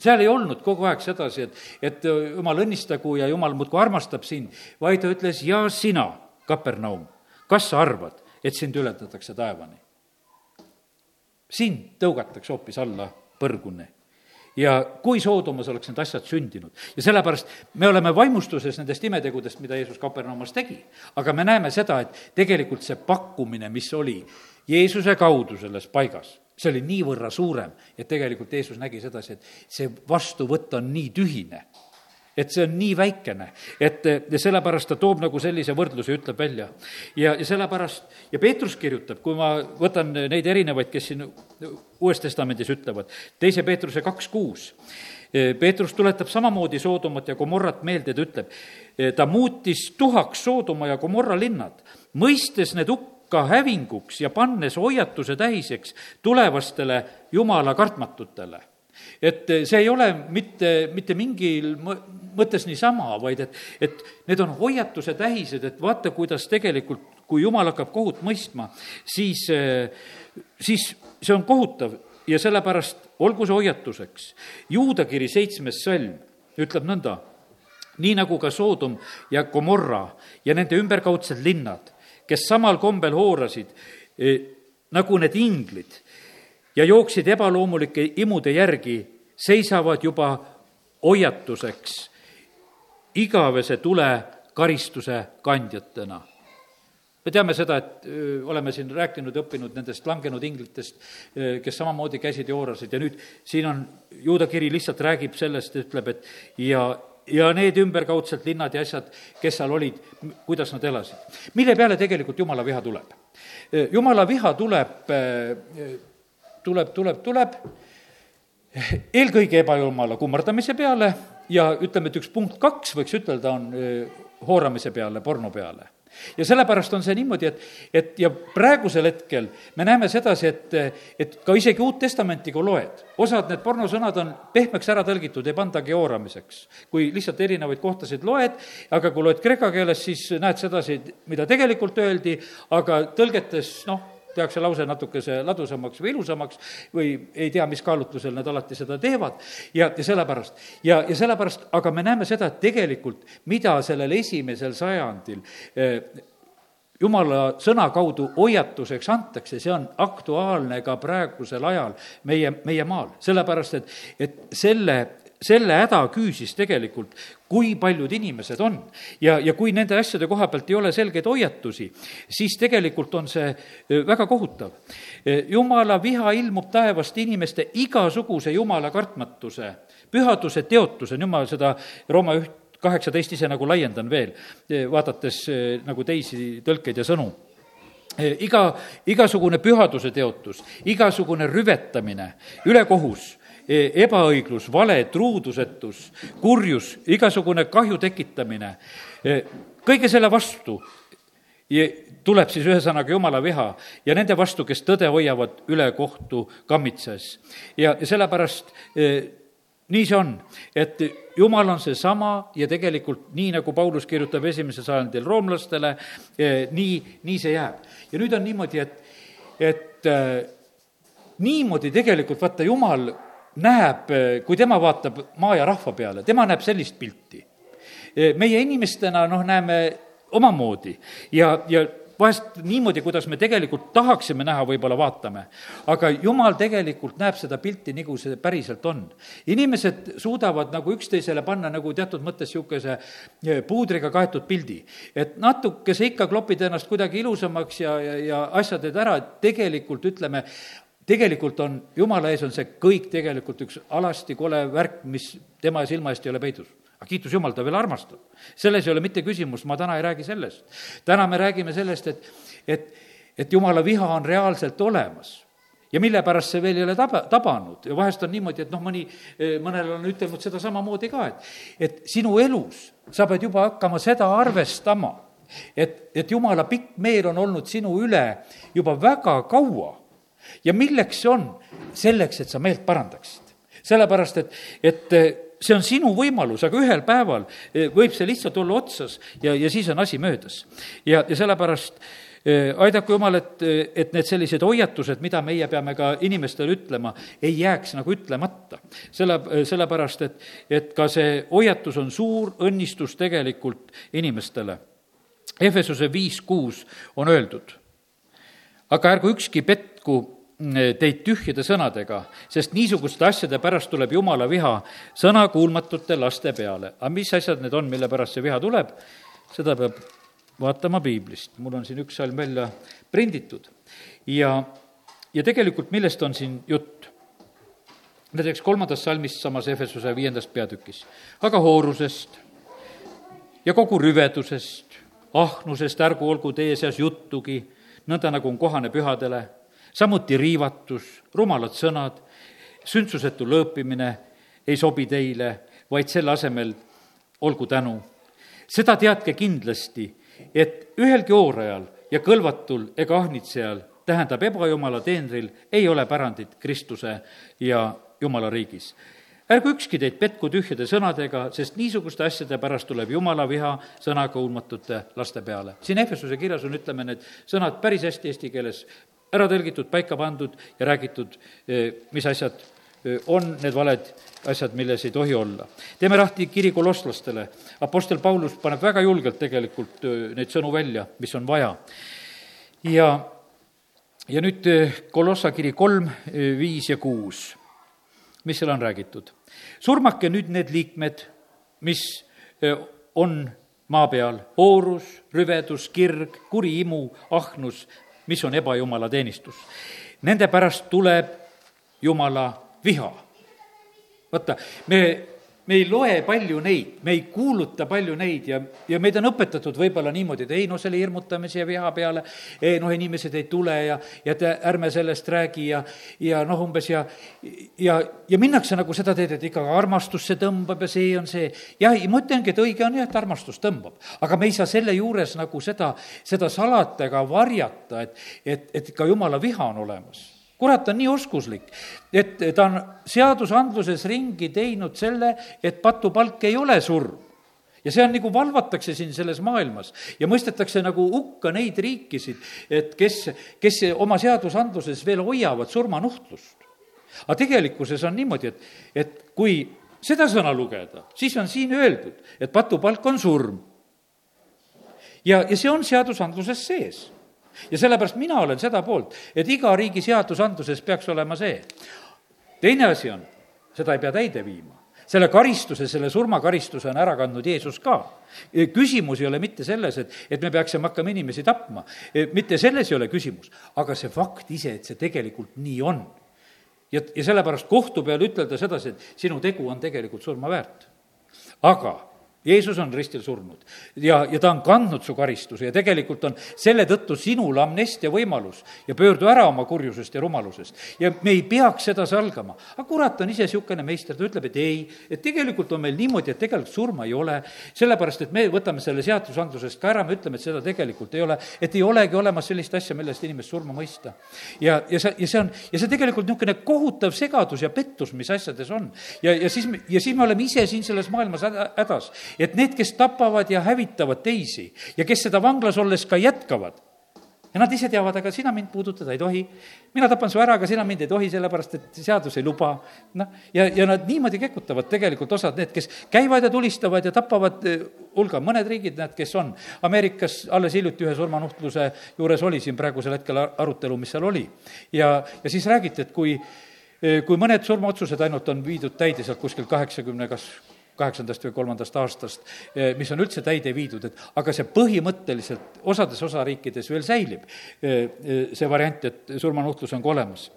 Speaker 1: seal ei olnud kogu aeg sedasi, et, et eh, jumal õnnistagu ja jumal muudkui armastab sind, vaid ta ütles, ja sina, Kapernaum, kas sa arvad, et sind ületatakse taevani? sind tõugatakse hoopis alla põrguni ja kui Soodomas oleks need asjad sündinud. ja sellepärast me oleme vaimustuses nendest imetegudest, mida Jeesus Kapernaumas tegi. aga me näeme seda, et tegelikult see pakkumine, mis oli Jeesuse kaudu selles paigas, see oli niivõrra suurem, et tegelikult Jeesus nägi sedasi, et see vastuvõtt on nii tühine et see on nii väikene, et sellepärast ta toob nagu sellise võrdluse, ütleb välja. ja, ja sellepärast, ja Peetrus kirjutab, kui ma võtan neid erinevaid, kes siin Uues Testamendis ütlevad, teise Peetruse kaks kuus, Peetrus tuletab samamoodi Soodomat ja Gomorrat meelde, ta ütleb, ta muutis tuhaks Soodoma ja Gomorra linnad, mõistes need hukka hävinguks ja pannes hoiatuse tähiseks tulevastele jumala kartmatutele et see ei ole mitte, mitte mingil mõttes niisama, vaid et, et need on hoiatuse tähised, et vaata, kuidas tegelikult, kui jumal hakkab kohut mõistma, siis, siis see on kohutav ja sellepärast olgu see hoiatuseks. juudakiri seitsmes salm ütleb nõnda, nii nagu ka Soodom ja Gomorra ja nende ümberkaudsed linnad, kes samal kombel hoorasid eh, nagu need inglid ja jooksid ebaloomulike imude järgi, seisavad juba hoiatuseks igavese tule karistuse kandjatena. me teame seda, et öö, oleme siin rääkinud ja õppinud nendest langenud inglitest, kes samamoodi käisid ja oorasid ja nüüd siin on, juuda kiri lihtsalt räägib sellest, ütleb, et ja, ja need ümberkaudsed linnad ja asjad, kes seal olid, kuidas nad elasid. mille peale tegelikult jumala viha tuleb? jumala viha tuleb, tuleb, tuleb, tuleb eelkõige ebajumala kummardamise peale ja ütleme, et üks punkt kaks, võiks ütelda, on hooramise peale, porno peale ja sellepärast on see niimoodi, et, et ja praegusel hetkel me näeme sedasi, et, et ka isegi Uut Testamenti, kui loed, osad need pornosõnad on pehmeks ära tõlgitud, ei pandagi hooramiseks. kui lihtsalt erinevaid kohtasid loed, aga kui loed kreeka keeles, siis näed sedasi, mida tegelikult öeldi, aga tõlgetes, noh, tehakse lause natukese ladusamaks või ilusamaks või ei tea, mis kaalutlusel nad alati seda teevad ja, ja sellepärast. ja, ja sellepärast, aga me näeme seda, et tegelikult mida sellel esimesel sajandil eh, jumala sõna kaudu hoiatuseks antakse, see on aktuaalne ka praegusel ajal meie, meie maal. sellepärast, et, et selle, selle häda küüsis tegelikult, kui paljud inimesed on. ja, ja kui nende asjade koha pealt ei ole selgeid hoiatusi, siis tegelikult on see väga kohutav. jumala viha ilmub taevast inimeste igasuguse jumala kartmatuse, pühaduse teotuse, nüüd ma seda Rooma üht kaheksateist ise nagu laiendan veel, vaadates nagu teisi tõlkeid ja sõnu iga, igasugune pühaduse teotus, igasugune rüvetamine, ülekohus, ebaõiglus, vale, truudusetus, kurjus, igasugune kahju tekitamine, kõige selle vastu tuleb siis ühesõnaga jumala viha ja nende vastu, kes tõde hoiavad ülekohtu kammitses. ja, sellepärast nii see on, et jumal on seesama ja tegelikult nii, nagu Paulus kirjutab esimesel sajandil roomlastele, nii, nii see jääb. ja nüüd on niimoodi, et, et niimoodi tegelikult vaata, Jumal näeb, kui tema vaatab maa ja rahva peale, tema näeb sellist pilti. meie inimestena, noh, näeme omamoodi ja, ja vahest niimoodi, kuidas me tegelikult tahaksime näha, võib-olla vaatame. aga jumal tegelikult näeb seda pilti, nagu see päriselt on. inimesed suudavad nagu üksteisele panna nagu teatud mõttes niisuguse eh, puudriga kaetud pildi. et natukese ikka klopid ennast kuidagi ilusamaks ja, ja, ja asja teed ära, et tegelikult ütleme, tegelikult on, jumala ees on see kõik tegelikult üks alasti kole värk, mis tema silma eest ei ole peidus aga kiitus Jumal, ta veel armastab. selles ei ole mitte küsimus, ma täna ei räägi sellest. täna me räägime sellest, et, et, et Jumala viha on reaalselt olemas ja mille pärast see veel ei ole taba, tabanud ja vahest on niimoodi, et noh, mõni, mõnel on ütelnud seda samamoodi ka, et, et sinu elus sa pead juba hakkama seda arvestama, et, et jumala pikk meel on olnud sinu üle juba väga kaua. Ja milleks see on? selleks, et sa meelt parandaksid. sellepärast, et, et see on sinu võimalus, aga ühel päeval eh, võib see lihtsalt olla otsas ja, ja siis on asi möödas. ja, ja sellepärast eh, aidaku Jumal, et, et need sellised hoiatused, mida meie peame ka inimestele ütlema, ei jääks nagu ütlemata. selle, sellepärast, et, et ka see hoiatus on suur õnnistus tegelikult inimestele. Efesuse viis kuus on öeldud, aga ärgu ükski petku teid tühjade sõnadega, sest niisuguste asjade pärast tuleb jumala viha sõnakuulmatute laste peale. aga mis asjad need on, mille pärast see viha tuleb, seda peab vaatama piiblist. mul on siin üks salm välja prinditud ja, ja tegelikult millest on siin jutt? näiteks kolmandast salmist samas Efesuse viiendast peatükis. aga hoorusest ja kogu rüvedusest, ahnusest ärgu olgu teie seas juttugi, nõnda nagu on kohane pühadele samuti riivatus, rumalad sõnad, sündsusetu lõõpimine ei sobi teile, vaid selle asemel olgu tänu. seda teadke kindlasti, et ühelgi oorajal ja kõlvatul ega ahnitsejal, tähendab ebajumala teenril, ei ole pärandit Kristuse ja Jumala riigis ärgu ükski teid petku tühjade sõnadega, sest niisuguste asjade pärast tuleb jumala viha sõnakuulmatute laste peale. siin Efesuse kirjas on, ütleme, need sõnad päris hästi eesti keeles ära tõlgitud, paika pandud ja räägitud, eh, mis asjad eh, on need valed asjad, milles ei tohi olla. teeme lahti kiri kolosslastele. Apostel Paulus paneb väga julgelt tegelikult eh, neid sõnu välja, mis on vaja. ja, ja nüüd Kolossa kiri kolm, viis ja kuus. mis seal on räägitud? surmake nüüd need liikmed, mis on maa peal, oorus, rüvedus, kirg, kuri imu, ahnus, mis on ebajumala teenistus. Nende pärast tuleb jumala viha. vaata, me me ei loe palju neid, me ei kuuluta palju neid ja, ja meid on õpetatud võib-olla niimoodi, et ei no selle hirmutamise ja viha peale, ei noh, inimesed ei tule ja, ja te ärme sellest räägi ja, ja noh, umbes ja, ja, ja minnakse nagu seda teed, et ikka armastus see tõmbab ja see on see. jah, ma ütlengi, et õige on jah, et armastus tõmbab, aga me ei saa selle juures nagu seda, seda salata ega varjata, et, et, et ka jumala viha on olemas kurat on nii oskuslik, et ta on seadusandluses ringi teinud selle, et patupalk ei ole surm ja see on nagu valvatakse siin selles maailmas ja mõistetakse nagu hukka neid riikisid, et kes, kes oma seadusandluses veel hoiavad surmanuhtlust. aga tegelikkuses on niimoodi, et, et kui seda sõna lugeda, siis on siin öeldud, et patupalk on surm. ja, ja see on seadusandluses sees ja sellepärast mina olen seda poolt, et iga riigi seadusandluses peaks olema see. teine asi on, seda ei pea täide viima selle karistuse, selle surmakaristuse on ära kandnud Jeesus ka. küsimus ei ole mitte selles, et, et me peaksime hakkama inimesi tapma, mitte selles ei ole küsimus, aga see fakt ise, et see tegelikult nii on. ja, ja sellepärast kohtu peal ütelda sedasi, et sinu tegu on tegelikult surma väärt. aga Jeesus on ristil surnud ja, ja ta on kandnud su karistuse ja tegelikult on selle tõttu sinul amnestia võimalus ja pöördu ära oma kurjusest ja rumalusest. ja me ei peaks seda salgama. aga kurat on ise niisugune meister, ta ütleb, et ei, et tegelikult on meil niimoodi, et tegelikult surma ei ole, sellepärast et me võtame selle seadusandlusest ka ära, me ütleme, et seda tegelikult ei ole, et ei olegi olemas sellist asja, millest inimest surma mõista. ja, ja see, ja see on, ja see tegelikult niisugune kohutav segadus ja pettus, mis asjades on. ja, ja siis, ja siis me oleme ise siin selles maailmas hädas et need, kes tapavad ja hävitavad teisi ja kes seda vanglas olles ka jätkavad, ja nad ise teavad, aga sina mind puudutada ei tohi, mina tapan su ära, aga sina mind ei tohi, sellepärast et seadus ei luba. noh, ja, ja nad niimoodi kekutavad tegelikult osad, need, kes käivad ja tulistavad ja tapavad eh, hulga, mõned riigid, näed, kes on. Ameerikas alles hiljuti ühe surmanuhtluse juures oli siin praegusel hetkel arutelu, mis seal oli. ja, ja siis räägiti, et kui eh, kui mõned surmaotsused ainult on viidud täide sealt kuskil kaheksakümne, kas kaheksandast või kolmandast aastast, eh, mis on üldse täide viidud, et aga see põhimõtteliselt osades osariikides veel säilib, eh, eh, see variant, et surmanuhtlus on ka olemas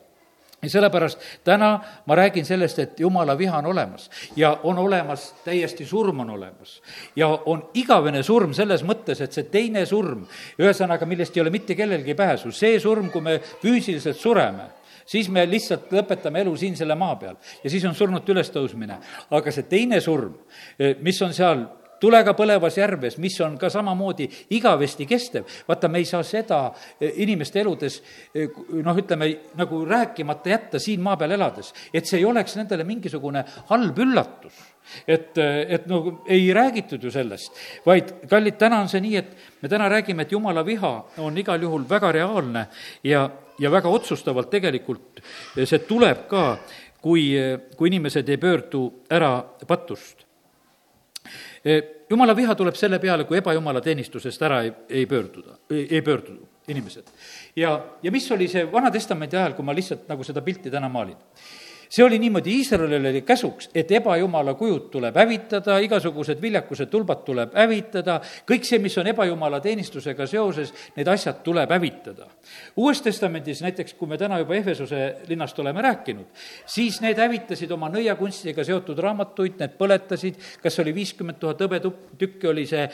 Speaker 1: ja sellepärast täna ma räägin sellest, et jumala viha on olemas ja on olemas, täiesti surm on olemas. ja on igavene surm selles mõttes, et see teine surm, ühesõnaga, millest ei ole mitte kellelgi pääsu, see surm, kui me füüsiliselt sureme siis me lihtsalt lõpetame elu siin selle maa peal ja siis on surnute ülestõusmine. aga see teine surm, eh, mis on seal tulega põlevas järves, mis on ka samamoodi igavesti kestev. vaata, me ei saa seda eh, inimeste eludes eh, noh, ütleme nagu rääkimata jätta siin maa peal elades, et see ei oleks nendele mingisugune halb üllatus. et, et no ei räägitud ju sellest, vaid kallid, täna on see nii, et me täna räägime, et jumala viha on igal juhul väga reaalne ja, ja väga otsustavalt tegelikult see tuleb ka, kui, kui inimesed ei pöördu ära patust. jumala viha tuleb selle peale, kui ebajumala teenistusest ära ei, ei pöörduda, ei pöördu inimesed. ja, ja mis oli see Vana-testamendi ajal, kui ma lihtsalt nagu seda pilti täna maalin see oli niimoodi, Iisraelile oli käsuks, et ebajumala kujud tuleb hävitada, igasugused viljakused, tulbad tuleb hävitada, kõik see, mis on ebajumala teenistusega seoses, need asjad tuleb hävitada. uues Testamendis näiteks, kui me täna juba Ehvesuse linnast oleme rääkinud, siis need hävitasid oma nõiakunstiga seotud raamatuid, need põletasid, kas oli viiskümmend tuhat hõbetükki oli see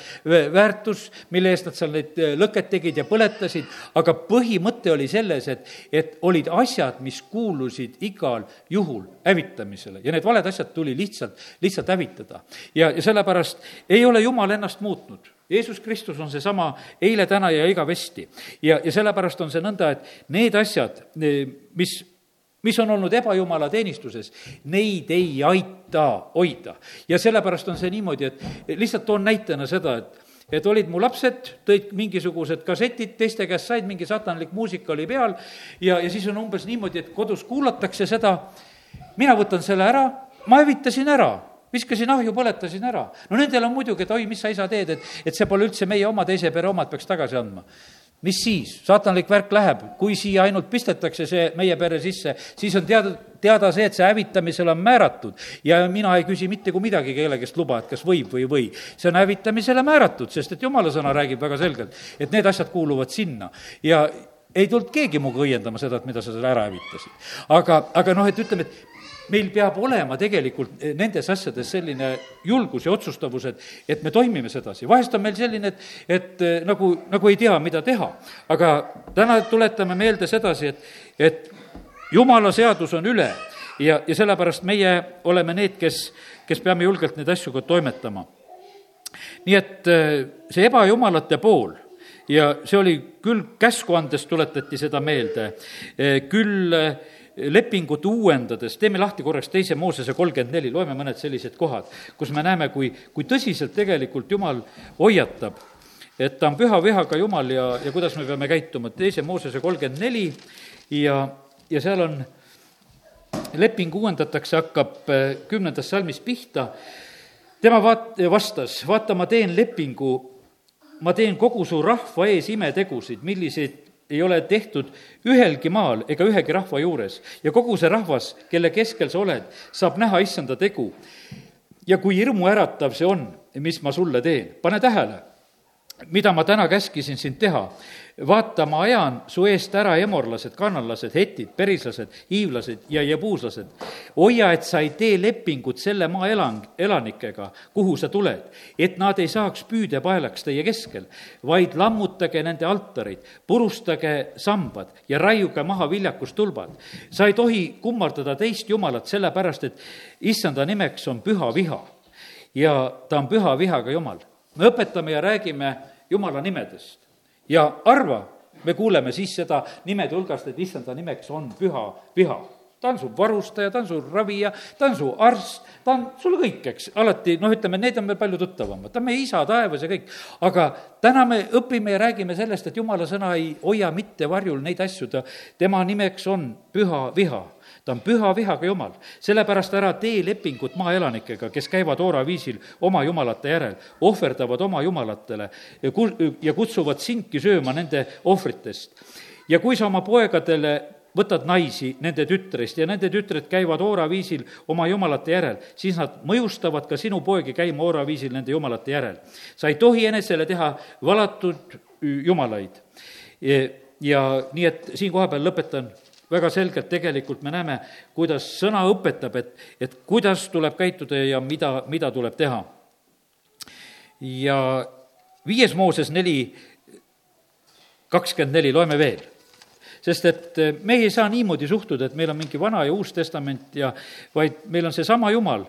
Speaker 1: väärtus, mille eest nad seal neid äh, lõket tegid ja põletasid, aga põhimõte oli selles, et, et olid asjad, mis kuulusid igal juhul juhul hävitamisele ja need valed asjad tuli lihtsalt, lihtsalt hävitada. ja, ja sellepärast ei ole Jumal ennast muutnud. Jeesus Kristus on seesama eile, täna ja igavesti. ja, ja sellepärast on see nõnda, et need asjad, mis mis on olnud ebajumala teenistuses, neid ei aita hoida. ja sellepärast on see niimoodi, et lihtsalt toon näitena seda, et et olid mu lapsed, tõid mingisugused kassetid, teiste käest said, mingi satanlik muusika oli peal ja, ja siis on umbes niimoodi, et kodus kuulatakse seda mina võtan selle ära, ma hävitasin ära viskasin ahju, põletasin ära. no nendel on muidugi, et oi, mis sa isa teed, et, et see pole üldse meie oma, teise pere omad peaks tagasi andma. mis siis, saatanlik värk läheb, kui siia ainult pistetakse see meie pere sisse, siis on teada, teada see, et see hävitamisele on määratud. ja mina ei küsi mitte kui midagi kelle käest luba, et kas võib või ei või. see on hävitamisele määratud, sest et jumala sõna räägib väga selgelt, et need asjad kuuluvad sinna. ja ei tulnud keegi minuga õiendama seda, et mida sa selle ära hävitasid. aga, aga noh, et ütleme, et meil peab olema tegelikult nendes asjades selline julgus ja otsustavus, et, et me toimime sedasi. vahest on meil selline, et, et eh, nagu, nagu ei tea, mida teha. aga täna tuletame meelde sedasi, et, et jumala seadus on üle ja, ja sellepärast meie oleme need, kes, kes peame julgelt neid asju ka toimetama. nii et eh, see ebajumalate pool ja see oli küll käsku andes tuletati seda meelde, eh, küll lepingut uuendades, teeme lahti korraks teise Moosese kolmkümmend neli, loeme mõned sellised kohad, kus me näeme, kui, kui tõsiselt tegelikult Jumal hoiatab, et ta on püha vihaga Jumal ja, ja kuidas me peame käituma, teise Moosese kolmkümmend neli ja, ja seal on, leping uuendatakse, hakkab äh, kümnendast salmist pihta, tema vaat-, vastas, vaata, ma teen lepingu ma teen kogu su rahva ees imetegusid, milliseid ei ole tehtud ühelgi maal ega ühegi rahva juures ja kogu see rahvas, kelle keskel sa oled, saab näha issanda tegu. ja kui hirmuäratav see on, mis ma sulle teen, pane tähele, mida ma täna käskisin sind teha vaata, ma ajan su eest ära emorlased, kannanlased, hetid, perislased, hiivlased ja jebuuslased. hoia, et sa ei tee lepingut selle maa elang, elanikega, kuhu sa tuled, et nad ei saaks püüdepaelaks teie keskel, vaid lammutage nende altarid, purustage sambad ja raiuge maha viljakustulbad. sa ei tohi kummardada teist jumalat, sellepärast et issanda nimeks on püha viha ja ta on püha vihaga jumal. me õpetame ja räägime jumala nimedest. Ja harva me kuuleme siis seda nimede hulgast, et issanda nimeks on püha viha. Ta on su varustaja, ta on su ravija, ta on su arst, ta on sul kõik, eks, alati noh, ütleme, need on meil palju tuttavamad, ta on meie isa taevas ja kõik. aga täna me õpime ja räägime sellest, et jumala sõna ei hoia mitte varjul neid asju, ta, tema nimeks on püha viha ta on püha vihaga jumal, sellepärast ära tee lepingut maaelanikega, kes käivad ooraviisil oma jumalate järel, ohverdavad oma jumalatele ja ku-, ja kutsuvad sinki sööma nende ohvritest. ja kui sa oma poegadele võtad naisi nende tütrest ja nende tütred käivad ooraviisil oma jumalate järel, siis nad mõjustavad ka sinu poegi käima ooraviisil nende jumalate järel. sa ei tohi enesele teha valatud jumalaid. ja nii, et siin kohapeal lõpetan väga selgelt tegelikult me näeme, kuidas sõna õpetab, et, et kuidas tuleb käituda ja mida, mida tuleb teha. ja viies Mooses neli, kakskümmend neli, loeme veel sest et me ei saa niimoodi suhtuda, et meil on mingi Vana ja Uus Testament ja vaid meil on seesama Jumal,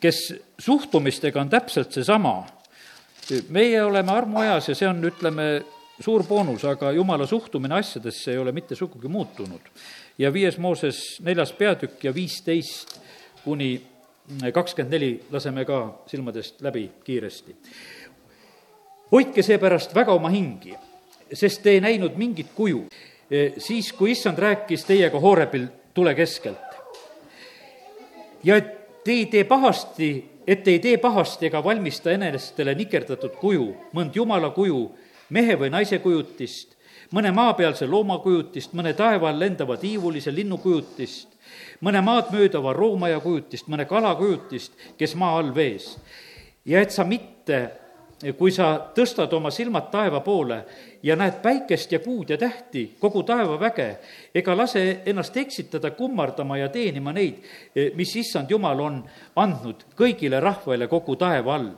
Speaker 1: kes suhtumistega on täpselt seesama. meie oleme armuajas ja see on, ütleme, suur boonus, aga jumala suhtumine asjadesse ei ole mitte sugugi muutunud. ja viies Mooses neljas peatükk ja viisteist kuni kakskümmend neli laseme ka silmadest läbi kiiresti. hoidke seepärast väga oma hingi, sest te ei näinud mingit kuju, siis kui issand rääkis teiega Hoorebil tule keskelt. ja et te ei tee pahasti, et te ei tee pahasti ega valmista enestele nikerdatud kuju, mõnd jumala kuju, mehe või naise kujutist, mõne maapealse looma kujutist, mõne taeva all lendava tiivulise linnu kujutist, mõne maad möödava roomaja kujutist, mõne kala kujutist, kes maa all vees. ja et sa mitte, kui sa tõstad oma silmad taeva poole ja näed päikest ja kuud ja tähti, kogu taevaväge, ega lase ennast eksitada kummardama ja teenima neid, mis issand Jumal on andnud kõigile rahvale kogu taeva all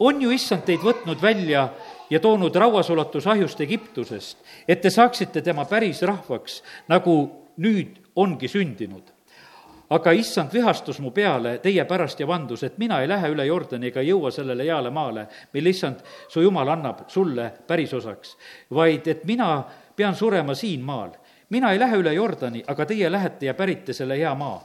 Speaker 1: on ju issand teid võtnud välja ja toonud rauasulatusahjust Egiptusest, et te saaksite tema päris rahvaks, nagu nüüd ongi sündinud. aga issand vihastus mu peale teie pärast ja vandus, et mina ei lähe üle Jordani ega jõua sellele heale maale, mille issand su jumal annab sulle pärisosaks, vaid et mina pean surema siin maal. mina ei lähe üle Jordani, aga teie lähete ja pärite selle hea maa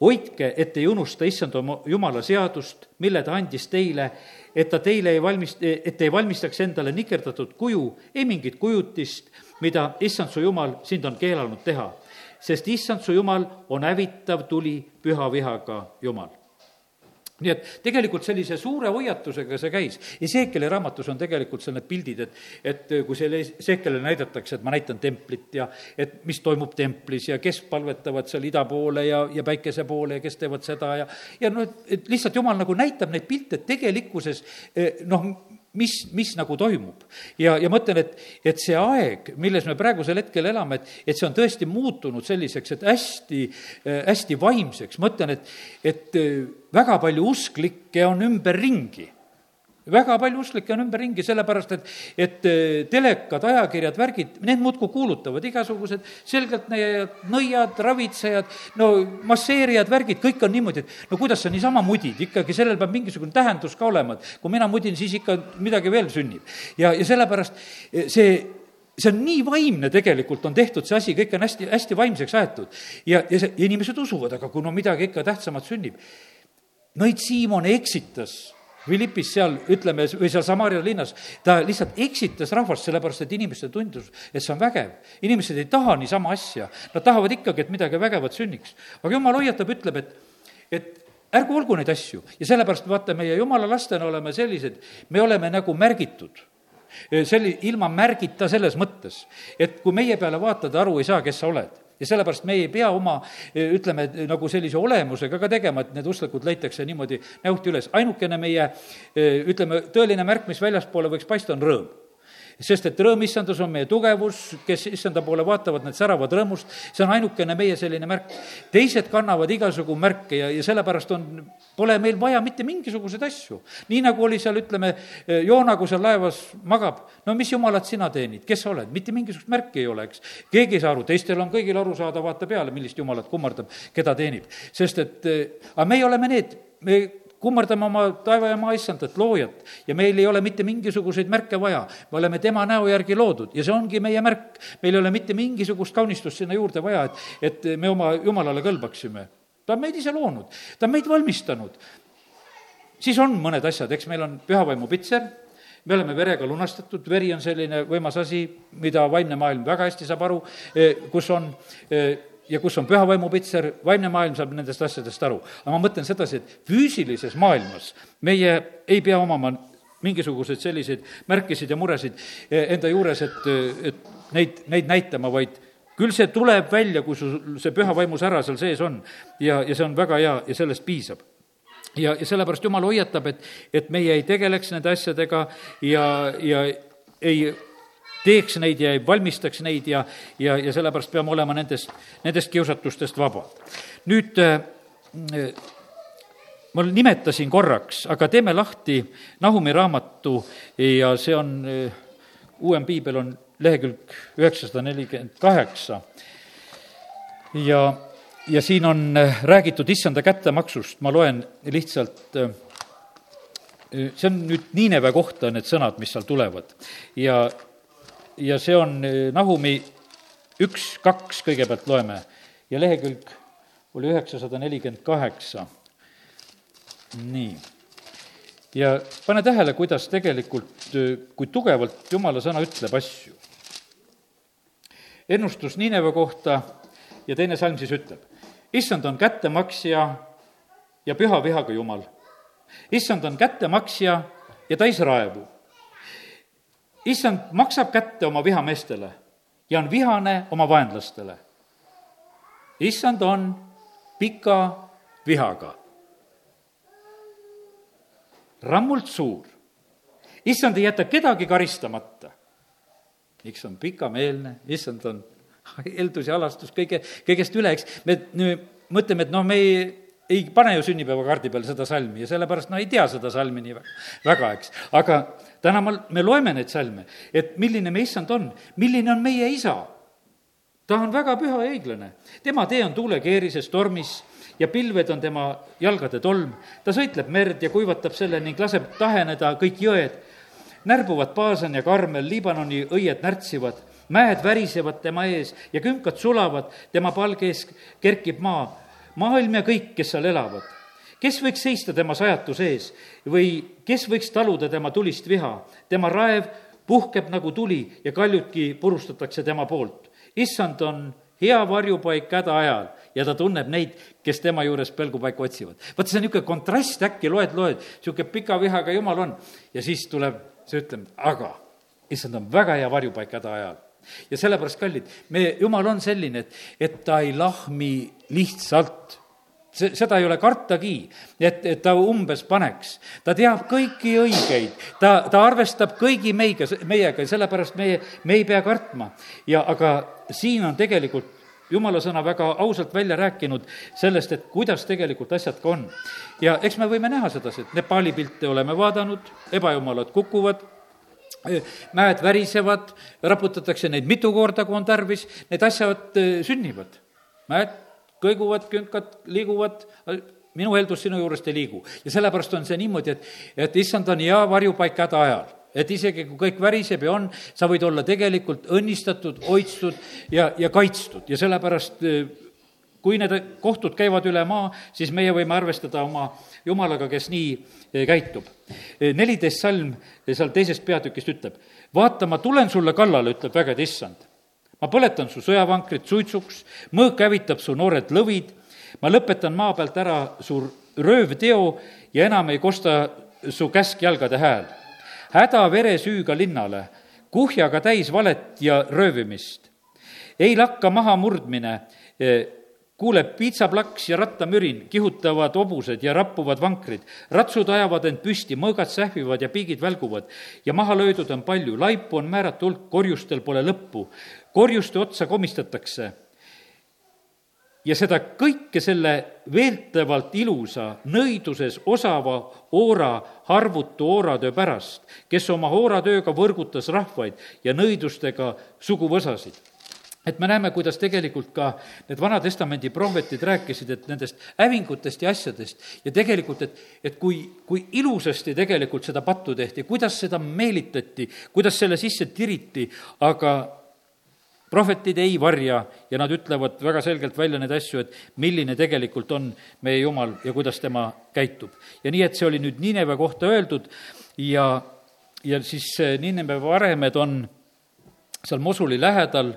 Speaker 1: hoidke, et ei unusta issand oma jumala seadust, mille ta andis teile, et ta teile ei valmist-, et ei valmistaks endale nikerdatud kuju, ei mingit kujutist, mida issand su jumal sind on keelanud teha. sest issand su jumal on hävitav tuli püha vihaga jumal nii et tegelikult sellise suure hoiatusega see käis. Ezekieli raamatus on tegelikult seal need pildid, et, et kui selle Ezekielile näidatakse, et ma näitan templit ja et mis toimub templis ja kes palvetavad seal ida poole ja, ja päikese poole ja kes teevad seda ja ja noh, et lihtsalt jumal nagu näitab neid pilte, et tegelikkuses eh, noh, mis, mis nagu toimub. ja, ja ma ütlen, et, et see aeg, milles me praegusel hetkel elame, et, et see on tõesti muutunud selliseks, et hästi, hästi vaimseks, ma ütlen, et, et väga palju usklikke on ümberringi väga palju usklikke on ümberringi, sellepärast et, et eh, telekad, ajakirjad, värgid, need muudkui kuulutavad igasugused selgeltnäijad, nõiad, ravitsejad, no masseerijad, värgid, kõik on niimoodi, et no kuidas sa niisama mudid, ikkagi sellel peab mingisugune tähendus ka olema, et kui mina mudin, siis ikka midagi veel sünnib. ja, ja sellepärast eh, see see on nii vaimne tegelikult on tehtud, see asi, kõik on hästi, hästi vaimseks aetud. ja, ja see, inimesed usuvad, aga kui no midagi ikka tähtsamat sünnib. Nõid Siimon eksitas Philippis seal, ütleme, või seal Samaria linnas, ta lihtsalt eksitas rahvast, sellepärast et inimestele tundus, et see on vägev. inimesed ei taha niisama asja, nad tahavad ikkagi, et midagi vägevat sünniks. aga jumal hoiatab, ütleb, et, et ärgu olgu neid asju ja sellepärast vaata, meie jumala lastena oleme sellised, me oleme nagu märgitud selli-, ilma märgita selles mõttes, et kui meie peale vaatad, aru ei saa, kes sa oled ja sellepärast me ei pea oma, ütleme, nagu sellise olemusega ka tegema, et need usklikud leitakse niimoodi näost üles. ainukene meie, ütleme, tõeline märk, mis väljaspoole võiks paista, on rõõm sest et rõõm issandas on meie tugevus, kes issanda poole vaatavad, need säravad rõõmust, see on ainukene meie selline märk. teised kannavad igasugu märke ja, ja sellepärast on, pole meil vaja mitte mingisuguseid asju. nii nagu oli seal, ütleme, Joona, kui seal laevas magab, no mis jumalat sina teenid, kes sa oled, mitte mingisugust märki ei ole, eks. keegi ei saa aru, teistel on kõigil aru saada, vaata peale, millist jumalat kummardab, keda teenib. sest et, aga meie oleme need, me kummardame oma taeva ja maa issandat, loojat, ja meil ei ole mitte mingisuguseid märke vaja. me oleme tema näo järgi loodud ja see ongi meie märk. meil ei ole mitte mingisugust kaunistust sinna juurde vaja, et, et me oma jumalale kõlbaksime. ta on meid ise loonud, ta on meid valmistanud. siis on mõned asjad, eks meil on pühavaimu pitser, me oleme verega lunastatud, veri on selline võimas asi, mida vaimne maailm väga hästi saab aru, eh, kus on eh, ja kus on püha vaimu pitser, vaimne maailm saab nendest asjadest aru. aga ma mõtlen sedasi, et füüsilises maailmas meie ei pea omama mingisuguseid selliseid märkisid ja muresid eh, enda juures, et, et neid, neid näitama, vaid küll see tuleb välja, kui sul see püha vaimu sära seal sees on ja, ja see on väga hea ja sellest piisab ja, ja sellepärast Jumal hoiatab, et, et meie ei tegeleks nende asjadega ja, ja ei teeks neid ja ei valmistaks neid ja, ja, ja sellepärast peame olema nendest, nendest kiusatustest vabad. nüüd äh, ma nimetasin korraks, aga teeme lahti Nahumi raamatu ja see on, äh, uuem piibel on lehekülg üheksasada nelikümmend kaheksa ja, ja siin on äh, räägitud issanda kättemaksust, ma loen lihtsalt see on nüüd Niineve kohta, need sõnad, mis seal tulevad. ja ja see on eh, Nahumi üks, kaks kõigepealt loeme ja lehekülg oli üheksasada nelikümmend kaheksa. nii. ja pane tähele, kuidas tegelikult, eh, kui tugevalt jumala sõna ütleb asju. ennustus Niineve kohta ja teine salm siis ütleb, issand on kättemaksja ja püha vihaga jumal. issand on kättemaksja ja ei raevu issand maksab kätte oma vihameestele ja on vihane oma vaenlastele. issand on pika vihaga. rammult suur. issand ei jäta kedagi karistamata. miks on pikameelne, issand on (laughs) heldus ja alastus kõige, kõigest üle, eks me mõtleme, et noh, me ei ei pane ju sünnipäevakaardi peal seda salmi ja sellepärast no ei tea seda salmi nii väga, eks. aga täna ma, me loeme neid salme, et milline me issand on, milline on meie isa. ta on väga püha ja õiglane. tema tee on tuulekeerises tormis ja pilved on tema jalgade tolm. ta sõitleb merd ja kuivatab selle ning laseb taheneda kõik jõed. närbuvad Paasan ja Karmel, Liibanoni õied närtsivad, mäed värisevad tema ees ja kümkad sulavad, tema palge ees kerkib maa maailm ja kõik, kes seal elavad. kes võiks seista tema sajatuse ees või kes võiks taluda tema tulist viha? tema raev puhkeb nagu tuli ja kaljudki purustatakse tema poolt. issand on hea varjupaik häda ajal ja ta tunneb neid, kes tema juures pelgupaiku otsivad. vot see on niisugune kontrast, äkki loed, loed, niisugune pika vihaga jumal on ja siis tuleb see ütlemine, aga issand on väga hea varjupaik häda ajal ja sellepärast, kallid, me, jumal on selline, et, et ta ei lahmi lihtsalt see, seda ei ole kartagi, et, et ta umbes paneks. ta teab kõiki õigeid, ta, ta arvestab kõigi meiga, meiega ja sellepärast meie, me ei pea kartma. ja aga siin on tegelikult jumala sõna väga ausalt välja rääkinud sellest, et kuidas tegelikult asjad ka on. ja eks me võime näha sedasi, et Nepaali pilte oleme vaadanud, ebajumalad kukuvad mäed värisevad, raputatakse neid mitu korda, kui on tarvis, need asjad äh, sünnivad. mäed kõiguvad, künkad liiguvad, minu heldus sinu juurest ei liigu. ja sellepärast on see niimoodi, et, et issand on hea varjupaik häda ajal et isegi kui kõik väriseb ja on, sa võid olla tegelikult õnnistatud, hoidstud ja, ja kaitstud ja sellepärast äh, kui need kohtud käivad üle maa, siis meie võime arvestada oma jumalaga, kes nii käitub. Eh, neliteist salm eh, seal teisest peatükist ütleb, vaata, ma tulen sulle kallale, ütleb vägede issand. ma põletan su sõjavankrit suitsuks, mõõk hävitab su noored lõvid, ma lõpetan maa pealt ära su röövteo ja enam ei kosta su käskjalgade hääl. häda veresüüga linnale, kuhjaga täis valet ja röövimist. ei lakka mahamurdmine, kuuleb piitsaplaks ja rattamürin, kihutavad hobused ja rappuvad vankrid. ratsud ajavad end püsti, mõõgad sähvivad ja piigid välguvad ja maha löödud on palju, laipu on määratu hulk, korjustel pole lõppu. korjuste otsa komistatakse ja seda kõike selle veeltavalt ilusa, nõiduses osava oora, harvutu ooratöö pärast, kes oma ooratööga võrgutas rahvaid ja nõidustega suguvõsasid et me näeme, kuidas tegelikult ka need Vana-testamendi prohvetid rääkisid, et nendest hävingutest ja asjadest ja tegelikult, et, et kui, kui ilusasti tegelikult seda pattu tehti, kuidas seda meelitati, kuidas selle sisse tiriti, aga prohvetid ei varja ja nad ütlevad väga selgelt välja neid asju, et milline tegelikult on meie Jumal ja kuidas tema käitub. ja nii, et see oli nüüd Niineve kohta öeldud ja, ja siis Niineve varemed on seal Mosuli lähedal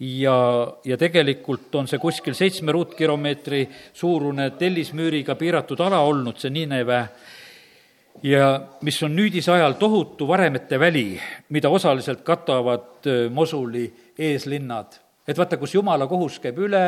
Speaker 1: ja, ja tegelikult on see kuskil seitsme ruutkilomeetri suurune tellismüüriga piiratud ala olnud, see Niineve ja mis on nüüdisajal tohutu varemete väli, mida osaliselt katavad Mosuli eeslinnad. Et vaata, kus jumala kohus käib üle,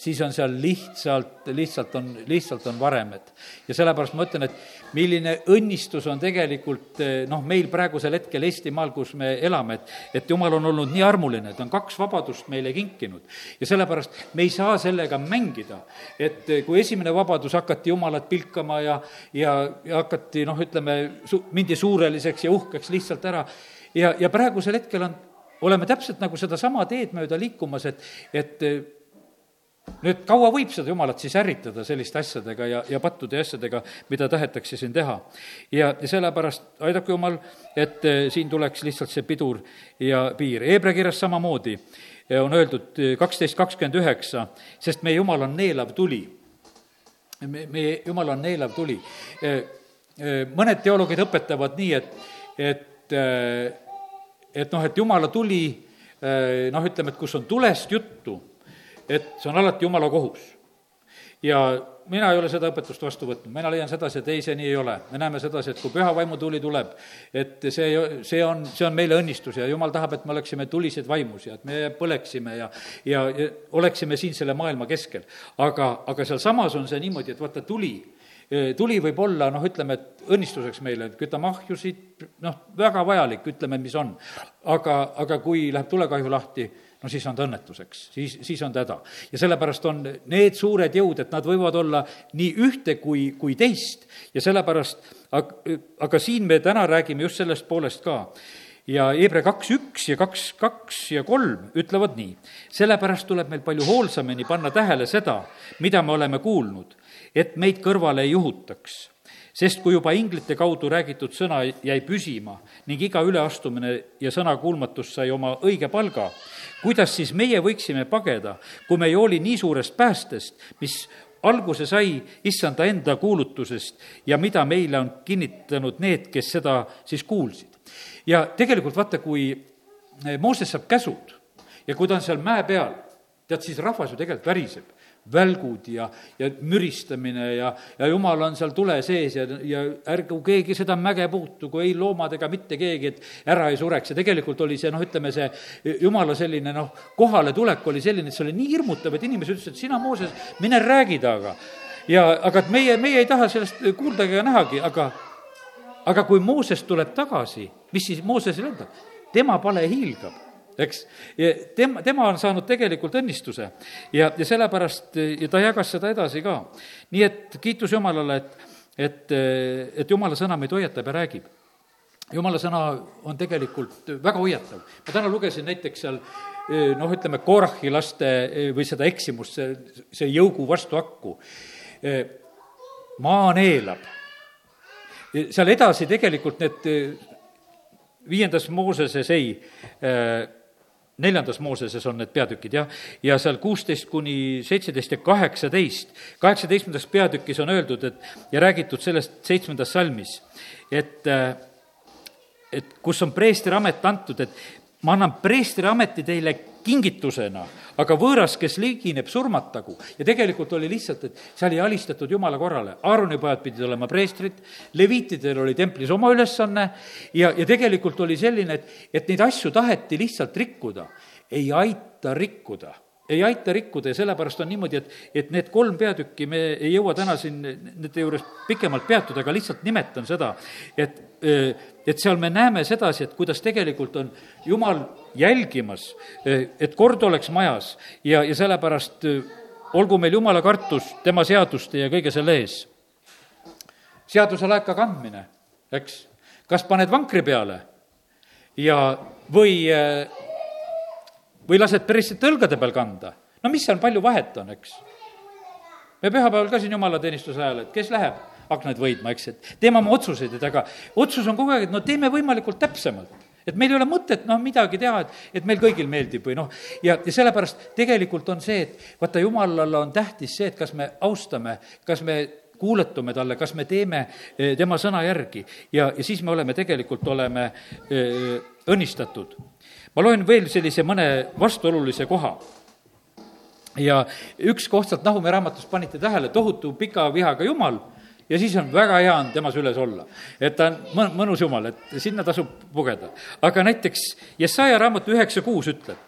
Speaker 1: siis on seal lihtsalt, lihtsalt on, lihtsalt on varemed. ja sellepärast ma ütlen, et milline õnnistus on tegelikult noh, meil praegusel hetkel Eestimaal, kus me elame, et, et jumal on olnud nii armuline, ta on kaks vabadust meile kinkinud. ja sellepärast me ei saa sellega mängida, et kui esimene vabadus hakati jumalat pilkama ja, ja, ja hakati noh, ütleme, su-, mindi suureliseks ja uhkeks lihtsalt ära, ja, ja praegusel hetkel on oleme täpselt nagu sedasama teed mööda liikumas, et, et eh, nüüd kaua võib seda jumalat siis ärritada selliste asjadega ja, ja pattude ja asjadega, mida tahetakse siin teha. ja, ja sellepärast aidaku jumal, et eh, siin tuleks lihtsalt see pidur ja piir. Hebra kirjas samamoodi eh, on öeldud kaksteist kakskümmend üheksa, sest meie jumal on neelav tuli. me, meie jumal on neelav tuli. mõned teoloogid õpetavad nii, et, et et noh, et jumala tuli, eh, noh, ütleme, et kus on tulest juttu, et see on alati jumala kohus. ja mina ei ole seda õpetust vastu võtnud, mina leian sedasi, et ei, see nii ei ole. me näeme sedasi, et kui püha vaimu tuli tuleb, et see, see on, see on meile õnnistus ja jumal tahab, et me oleksime tulised vaimus ja et me põleksime ja, ja, ja oleksime siin selle maailma keskel. aga, aga sealsamas on see niimoodi, et vaata, tuli tuli võib olla noh, ütleme, et õnnistuseks meile, et kütame ahjusid, noh, väga vajalik, ütleme, mis on. aga, aga kui läheb tulekahju lahti, no siis on ta õnnetuseks, siis, siis on ta häda. ja sellepärast on need suured jõud, et nad võivad olla nii ühte kui, kui teist ja sellepärast, aga siin me täna räägime just sellest poolest ka ja Hebre kaks üks ja kaks, kaks ja kolm ütlevad nii. sellepärast tuleb meil palju hoolsamini panna tähele seda, mida me oleme kuulnud et meid kõrvale ei juhutaks. sest kui juba inglite kaudu räägitud sõna jäi püsima ning iga üleastumine ja sõnakuulmatus sai oma õige palga, kuidas siis meie võiksime pageda, kui me ei hooli nii suurest päästest, mis alguse sai issanda enda kuulutusest ja mida meile on kinnitanud need, kes seda siis kuulsid. ja tegelikult vaata, kui Mooses saab käsud ja kui ta on seal mäe peal, tead, siis rahvas ju tegelikult väriseb välgud ja, ja müristamine ja, ja jumal on seal tule sees ja, ja ärgu keegi seda mäge puutugu, ei loomad ega mitte keegi, et ära ei sureks ja tegelikult oli see noh, ütleme see jumala selline noh, kohaletulek oli selline, et see oli nii hirmutav, et inimesed ütlesid, sina, Mooses, mine räägi temaga. ja aga et meie, meie ei taha sellest kuuldagi ega nähagi, aga aga kui Mooses tuleb tagasi, mis siis Moosesele öelda? tema pale hiilgab eks. tema, tema on saanud tegelikult õnnistuse ja, ja sellepärast ja ta jagas seda edasi ka. nii et kiitus Jumalale, et, et, et Jumala sõna meid hoiatab ja räägib. Jumala sõna on tegelikult väga hoiatav. ma täna lugesin näiteks seal noh, ütleme, Korahi laste või seda eksimust, see, see jõugu vastu akku. maa neelab. seal edasi tegelikult need viiendas Mooseses ei neljandas Mooseses on need peatükid, jah, ja seal kuusteist kuni seitseteist ja kaheksateist, kaheksateistkümnendas peatükis on öeldud, et ja räägitud sellest seitsmendas salmis, et, et kus on preestri amet antud, et ma annan preestriameti teile kingitusena, aga võõras, kes ligineb, surmatagu. ja tegelikult oli lihtsalt, et seal ei alistatud jumala korrale. Aaroni pojad pidid olema preestrid, leviitidel oli templis oma ülesanne ja, ja tegelikult oli selline, et, et neid asju taheti lihtsalt rikkuda. ei aita rikkuda ei aita rikkuda ja sellepärast on niimoodi, et, et need kolm peatükki, me ei jõua täna siin nende juures pikemalt peatuda, aga lihtsalt nimetan seda, et, et seal me näeme sedasi, et kuidas tegelikult on Jumal jälgimas, et kord oleks majas ja, ja sellepärast olgu meil Jumala kartus tema seaduste ja kõige selle ees. seaduse laeka kandmine, eks, kas paned vankri peale ja, või või lased päris õlgade peal kanda. no mis seal palju vahet on, eks? me pühapäeval ka siin jumalateenistuse ajal, et kes läheb aknaid võidma, eks, et teeme oma otsuseid, et aga otsus on kogu aeg, et no teeme võimalikult täpsemalt et meil ei ole mõtet noh, midagi teha, et, et meil kõigil meeldib või noh, ja, ja sellepärast tegelikult on see, et vaata, jumalale on tähtis see, et kas me austame, kas me kuuletume talle, kas me teeme eh, tema sõna järgi ja, ja siis me oleme tegelikult, oleme öö, eh, õnnistatud ma loen veel sellise mõne vastuolulise koha. ja üks koht sealt Nahumi raamatust panite tähele, tohutu pika vihaga jumal ja siis on väga hea on tema süles olla. et ta on mõn-, mõnus jumal, et sinna tasub pugeda. aga näiteks Jesaja raamatu üheksa kuus ütleb,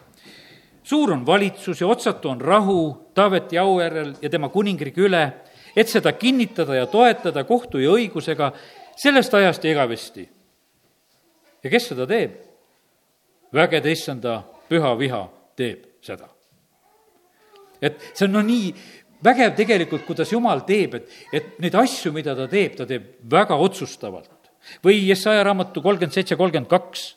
Speaker 1: suur on valitsus ja otsatu on rahu Taaveti auäärel ja tema kuningriigi üle, et seda kinnitada ja toetada kohtu ja õigusega sellest ajast ja igavesti. ja kes seda teeb? Vägede issanda püha viha teeb seda. et see on no nii vägev tegelikult, kuidas Jumal teeb, et, et neid asju, mida ta teeb, ta teeb väga otsustavalt. või Jesaja raamatu kolmkümmend seitse, kolmkümmend kaks.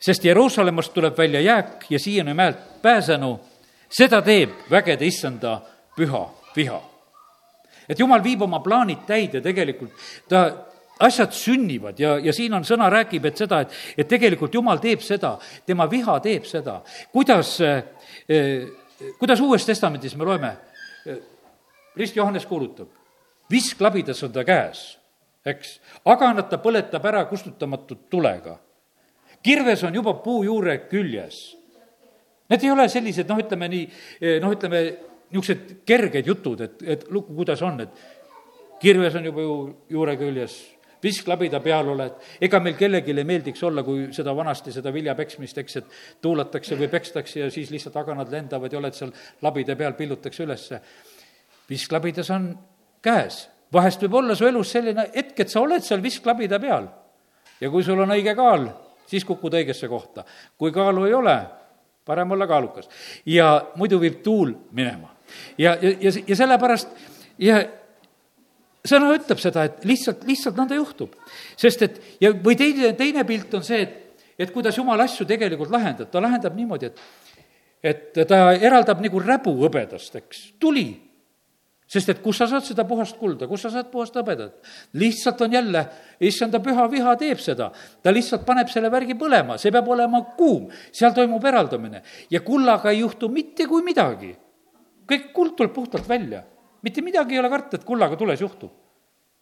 Speaker 1: sest Jeruusalemmast tuleb välja jääk ja siiani mäelt pääsenu, seda teeb vägede issanda püha viha. et Jumal viib oma plaanid täide tegelikult, ta asjad sünnivad ja, ja siin on sõna räägib, et seda, et, et tegelikult Jumal teeb seda, tema viha teeb seda. kuidas eh,, kuidas Uues Testamendis me loeme eh,, rist Johannes kuulutab, visklabidas on ta käes, eks, aganat ta põletab ära kustutamatut tulega. kirves on juba puu juure küljes. Need ei ole sellised, noh, ütleme nii, noh, ütleme, niisugused kerged jutud, et, et kuidas on, et kirves on juba ju juure küljes visklabida peal oled. ega meil kellelegi ei meeldiks olla, kui seda vanasti, seda vilja peksmist, eks, et tuulatakse või pekstakse ja siis lihtsalt aganad lendavad ja oled seal labide peal, pillutakse ülesse. visklabidas on käes. vahest võib olla su elus selline hetk, et sa oled seal visklabida peal. ja kui sul on õige kaal, siis kukud õigesse kohta. kui kaalu ei ole, parem olla kaalukas. ja muidu viib tuul minema. ja, ja, ja, ja sellepärast ja sõna ütleb seda, et lihtsalt, lihtsalt nõnda juhtub. sest et ja, või teine, teine pilt on see, et, et kuidas jumal asju tegelikult lahendab, ta lahendab niimoodi, et et ta eraldab nagu räbu hõbedast, eks, tuli. sest et kus sa saad seda puhast kulda, kus sa saad puhast hõbedat? lihtsalt on jälle, issanda püha viha teeb seda, ta lihtsalt paneb selle värgi põlema, see peab olema kuum, seal toimub eraldamine ja kullaga ei juhtu mitte kui midagi. kõik kuld tuleb puhtalt välja mitte midagi ei ole karta, et kullaga tules juhtub.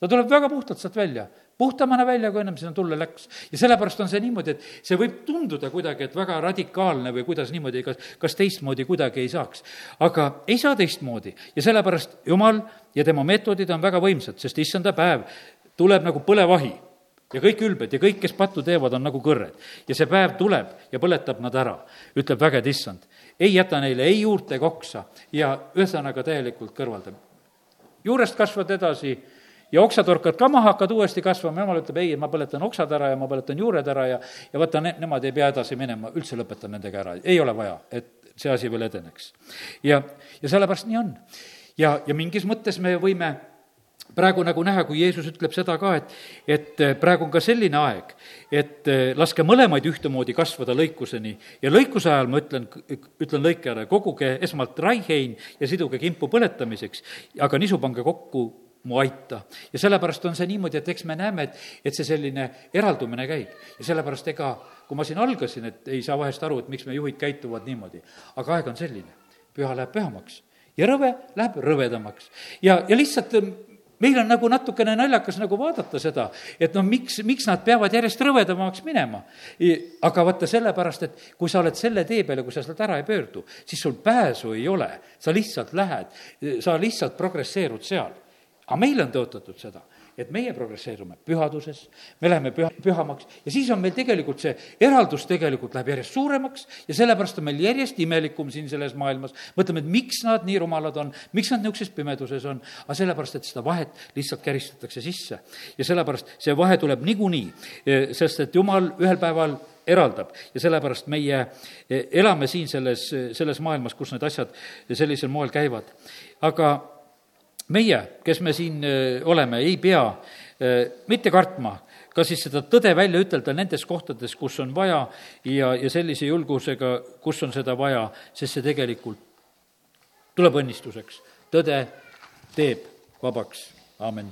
Speaker 1: ta tuleb väga puhtalt sealt välja, puhtamana välja, kui ennem sinna tulle läks. ja sellepärast on see niimoodi, et see võib tunduda kuidagi, et väga radikaalne või kuidas niimoodi, kas, kas teistmoodi kuidagi ei saaks. aga ei saa teistmoodi ja sellepärast Jumal ja tema meetodid on väga võimsad, sest issanda päev tuleb nagu põlevahi ja kõik ülbed ja kõik, kes pattu teevad, on nagu kõrred. ja see päev tuleb ja põletab nad ära, ütleb vägede issand. ei jäta neile ei juurt ega oksa ja ühesõnaga täielikult kõrvaldab juurest kasvad edasi ja oksatorkad ka maha, hakkad uuesti kasvama, jumal ütleb ei, ma põletan oksad ära ja ma põletan juured ära ja ja vaata, ne-, nemad ei pea edasi minema, üldse lõpetan nendega ära, ei ole vaja, et see asi veel edeneks. ja, ja sellepärast nii on. ja, ja mingis mõttes me võime praegu nagu näha, kui Jeesus ütleb seda ka, et, et eh, praegu on ka selline aeg, et eh, laske mõlemaid ühtemoodi kasvada lõikuseni ja lõikuse ajal ma ütlen, ütlen lõikajale, koguge esmalt raihein ja siduge kimpu põletamiseks, aga nisu pange kokku mu aita. ja sellepärast on see niimoodi, et eks me näeme, et, et see selline eraldumine käib. ja sellepärast ega, kui ma siin algasin, et ei saa vahest aru, et miks me juhid käituvad niimoodi, aga aeg on selline, püha läheb pühamaks ja rõve läheb rõvedamaks. ja, ja lihtsalt meil on nagu natukene naljakas nagu vaadata seda, et noh, miks, miks nad peavad järjest rõvedamaks minema. aga vaata sellepärast, et kui sa oled selle tee peal ja kui sa sealt ära ei pöördu, siis sul pääsu ei ole, sa lihtsalt lähed, sa lihtsalt progresseerud seal. aga meile on tõotatud seda et meie progresseerume pühaduses, me läheme püha, pühamaks ja siis on meil tegelikult see eraldus tegelikult läheb järjest suuremaks ja sellepärast on meil järjest imelikum siin selles maailmas. mõtleme, et miks nad nii rumalad on, miks nad niisuguses pimeduses on, aga sellepärast, et seda vahet lihtsalt käristatakse sisse. ja sellepärast see vahe tuleb niikuinii, sest et jumal ühel päeval eraldab ja sellepärast meie e, elame siin selles, selles maailmas, kus need asjad sellisel moel käivad. aga meie, kes me siin äh, oleme, ei pea äh, mitte kartma ka siis seda tõde välja ütelda nendes kohtades, kus on vaja ja, ja sellise julgusega, kus on seda vaja, sest see tegelikult tuleb õnnistuseks. tõde teeb vabaks, aamen